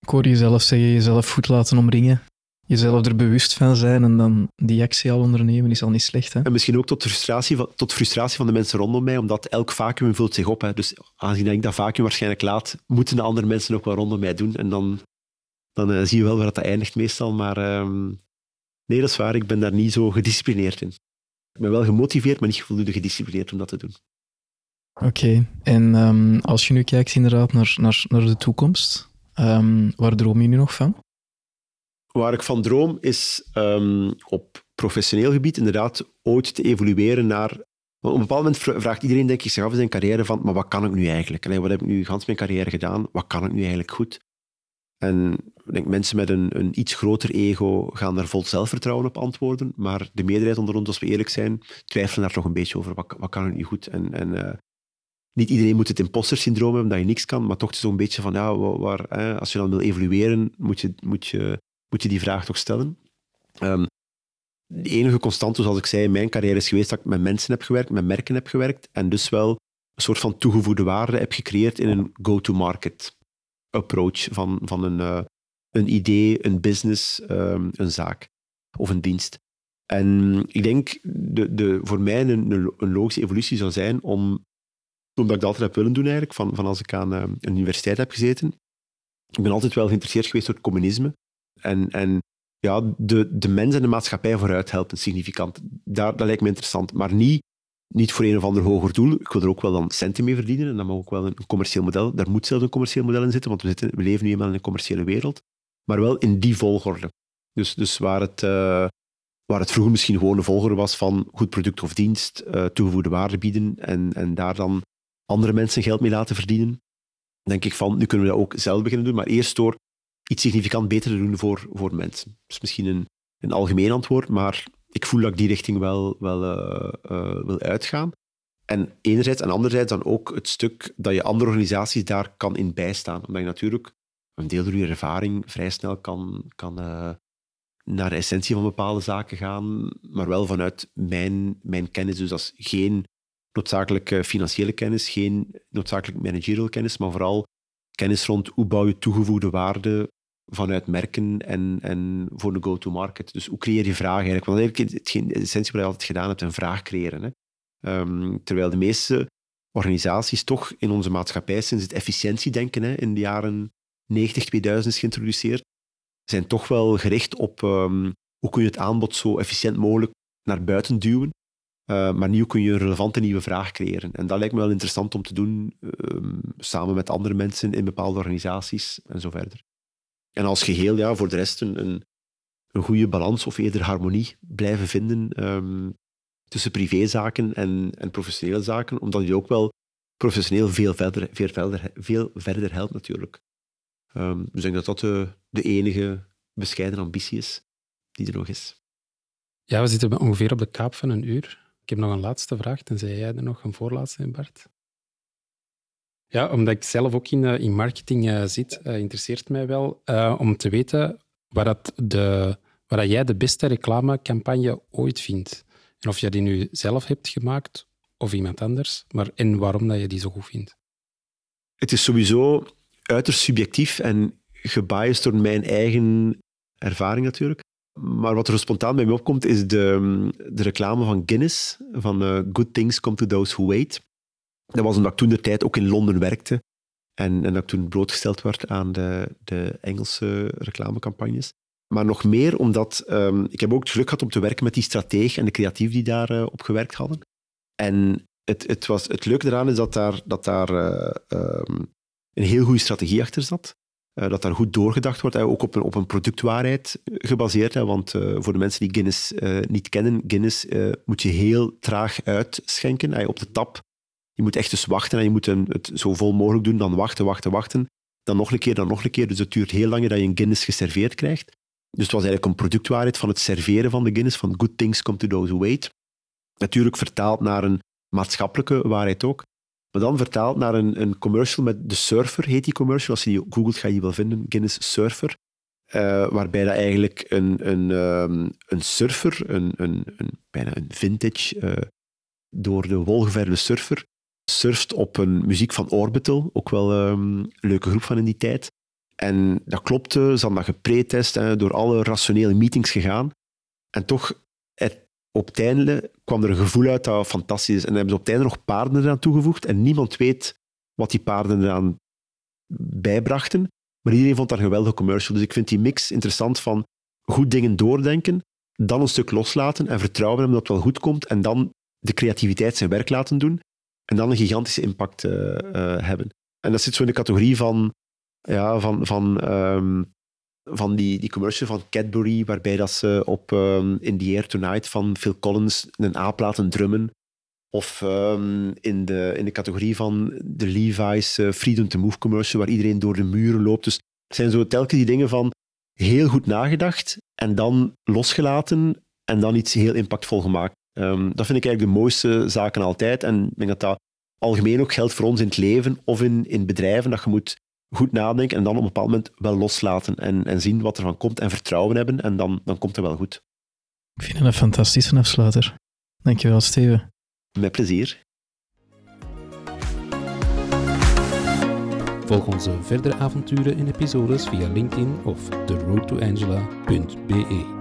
Ik hoor jezelf zeggen, jezelf goed laten omringen. Jezelf er bewust van zijn en dan die actie al ondernemen is al niet slecht. Hè? En misschien ook tot frustratie, van, tot frustratie van de mensen rondom mij, omdat elk vacuüm vult zich op. Hè. Dus aangezien ik dat vacuüm waarschijnlijk laat, moeten de andere mensen ook wel rondom mij doen. En dan, dan uh, zie je wel waar dat eindigt meestal. Maar um, nee, dat is waar. Ik ben daar niet zo gedisciplineerd in. Ik ben wel gemotiveerd, maar niet voldoende gedisciplineerd om dat te doen. Oké, okay. en um, als je nu kijkt inderdaad naar, naar, naar de toekomst, um, waar droom je nu nog van? Waar ik van droom is um, op professioneel gebied inderdaad ooit te evolueren naar... Op een bepaald moment vraagt iedereen denk ik, zich af in zijn carrière van maar wat kan ik nu eigenlijk? Allee, wat heb ik nu gans mijn carrière gedaan? Wat kan ik nu eigenlijk goed? En ik denk, mensen met een, een iets groter ego gaan daar vol zelfvertrouwen op antwoorden, maar de meerderheid onder ons, als we eerlijk zijn, twijfelen daar toch een beetje over. Wat, kan ik nu goed? En, en uh, niet iedereen moet het imposter-syndroom hebben, dat je niks kan, maar toch zo'n beetje van, ja, waar, hè, als je dan wil evolueren, moet je, moet je moet je die vraag toch stellen. Um, de enige constante, zoals ik zei, in mijn carrière is geweest dat ik met mensen heb gewerkt, met merken heb gewerkt en dus wel een soort van toegevoegde waarde heb gecreëerd in een go-to-market approach van, van een, uh, een idee, een business, um, een zaak of een dienst. En ik denk, de, de, voor mij een logische evolutie zou zijn om, omdat ik dat altijd heb willen doen eigenlijk, van, van als ik aan uh, een universiteit heb gezeten, ik ben altijd wel geïnteresseerd geweest door het communisme. En, en ja, de, de mens en de maatschappij vooruit helpen, significant. Daar, dat lijkt me interessant. Maar niet, niet voor een of ander hoger doel. Ik wil er ook wel dan centen mee verdienen. En dan mag ook wel een, commercieel model. Daar moet zelfs een commercieel model in zitten, want we, zitten, we leven nu eenmaal in een commerciële wereld. Maar wel in die volgorde. Dus, dus waar, het, uh, waar het vroeger misschien gewoon een volgorde was van goed product of dienst, uh, toegevoegde waarde bieden en, en daar dan andere mensen geld mee laten verdienen, denk ik van, nu kunnen we dat ook zelf beginnen doen, maar eerst door iets significant beter te doen voor, voor mensen. Dat is misschien een, een algemeen antwoord, maar ik voel dat ik die richting wel, wel uh, uh, wil uitgaan. En enerzijds en anderzijds dan ook het stuk dat je andere organisaties daar kan in bijstaan. Omdat je natuurlijk een deel door je ervaring vrij snel kan, kan uh, naar de essentie van bepaalde zaken gaan, maar wel vanuit mijn, mijn kennis. Dus dat is geen noodzakelijk financiële kennis, geen noodzakelijk managerial kennis, maar vooral kennis rond hoe bouw je toegevoegde waarde vanuit merken en, en voor de go-to-market. Dus hoe creëer je vragen eigenlijk? Want eigenlijk de essentie wat je altijd gedaan hebt, een vraag creëren. Hè? Um, terwijl de meeste organisaties toch in onze maatschappij, sinds het efficiëntiedenken hè, in de jaren 90, 2000 is geïntroduceerd, zijn toch wel gericht op um, hoe kun je het aanbod zo efficiënt mogelijk naar buiten duwen, uh, maar hoe kun je een relevante nieuwe vraag creëren. En dat lijkt me wel interessant om te doen, um, samen met andere mensen in bepaalde organisaties en zo verder. En als geheel, ja, voor de rest een, een, goede balans of eerder harmonie blijven vinden um, tussen privézaken en, en professionele zaken, omdat je ook wel professioneel veel verder, veel verder, veel verder helpt natuurlijk. Um, dus ik denk dat dat de, de enige bescheiden ambitie is die er nog is. Ja, we zitten ongeveer op de kaap van een uur. Ik heb nog een laatste vraag, tenzij jij er nog een voorlaatste in, Bart. Ja, omdat ik zelf ook in, in marketing uh, zit, uh, interesseert mij wel om te weten waar, dat de, waar dat jij de beste reclamecampagne ooit vindt. En of je die nu zelf hebt gemaakt of iemand anders, maar en waarom dat je die zo goed vindt. Het is sowieso uiterst subjectief en gebiased door mijn eigen ervaring natuurlijk. Maar wat er spontaan bij me opkomt, is de, de reclame van Guinness, van uh, Good Things Come to Those Who Wait. Dat was omdat ik toen de tijd ook in Londen werkte en, en dat toen blootgesteld werd aan de, de Engelse reclamecampagnes. Maar nog meer omdat um, ik heb ook het geluk gehad om te werken met die strateeg en de creatief die daarop uh, op gewerkt hadden. En het, het, was, het leuke eraan is dat daar, dat daar uh, um, een heel goede strategie achter zat. Uh, dat daar goed doorgedacht wordt, ook op een, op een productwaarheid gebaseerd. Hè, want uh, voor de mensen die Guinness niet kennen, Guinness moet je heel traag uitschenken. op de tap, je moet echt dus wachten en je moet het zo vol mogelijk doen, dan wachten, wachten, wachten. Dan nog een keer, dan nog een keer. Dus het duurt heel lang dat je een Guinness geserveerd krijgt. Dus het was eigenlijk een productwaarheid van het serveren van de Guinness, van good things come to those who wait. Natuurlijk vertaald naar een maatschappelijke waarheid ook. Dan vertaald naar een, een commercial met de surfer, heet die commercial. Als je die googelt, ga je die wel vinden. Guinness Surfer. Uh, waarbij dat eigenlijk een, een, um, een surfer, een, een, een, bijna een vintage, uh, door de wol geverde surfer, surft op een muziek van Orbital, ook wel um, een leuke groep van in die tijd. En dat klopte, ze hadden dat gepretest, hè, door alle rationele meetings gegaan. En toch, op het einde kwam er een gevoel uit dat fantastisch is. En dan hebben ze op het einde nog paarden eraan toegevoegd. En niemand weet wat die paarden eraan bijbrachten. Maar iedereen vond dat een geweldige commercial. Dus ik vind die mix interessant van goed dingen doordenken, dan een stuk loslaten en vertrouwen hebben dat het wel goed komt. En dan de creativiteit zijn werk laten doen. En dan een gigantische impact uh, uh, hebben. En dat zit zo in de categorie van ja, van, van, um, van die, die commercial van Cadbury, waarbij dat ze op um, In the Air Tonight van Phil Collins een A laten drummen. Of um, in, de, in de categorie van de Levi's uh, Freedom to Move commercial, waar iedereen door de muren loopt. Dus het zijn zo telkens die dingen van heel goed nagedacht en dan losgelaten en dan iets heel impactvol gemaakt. Um, dat vind ik eigenlijk de mooiste zaken altijd. En ik denk dat dat algemeen ook geldt voor ons in het leven of in, in bedrijven, dat je moet goed nadenken en dan op een bepaald moment wel loslaten en, en zien wat er van komt en vertrouwen hebben en dan, dan komt het wel goed. Ik vind het een fantastische afsluiter. Dankjewel, Steven. Met plezier. Volg onze verdere avonturen in episodes via LinkedIn of theroadtoangela.be.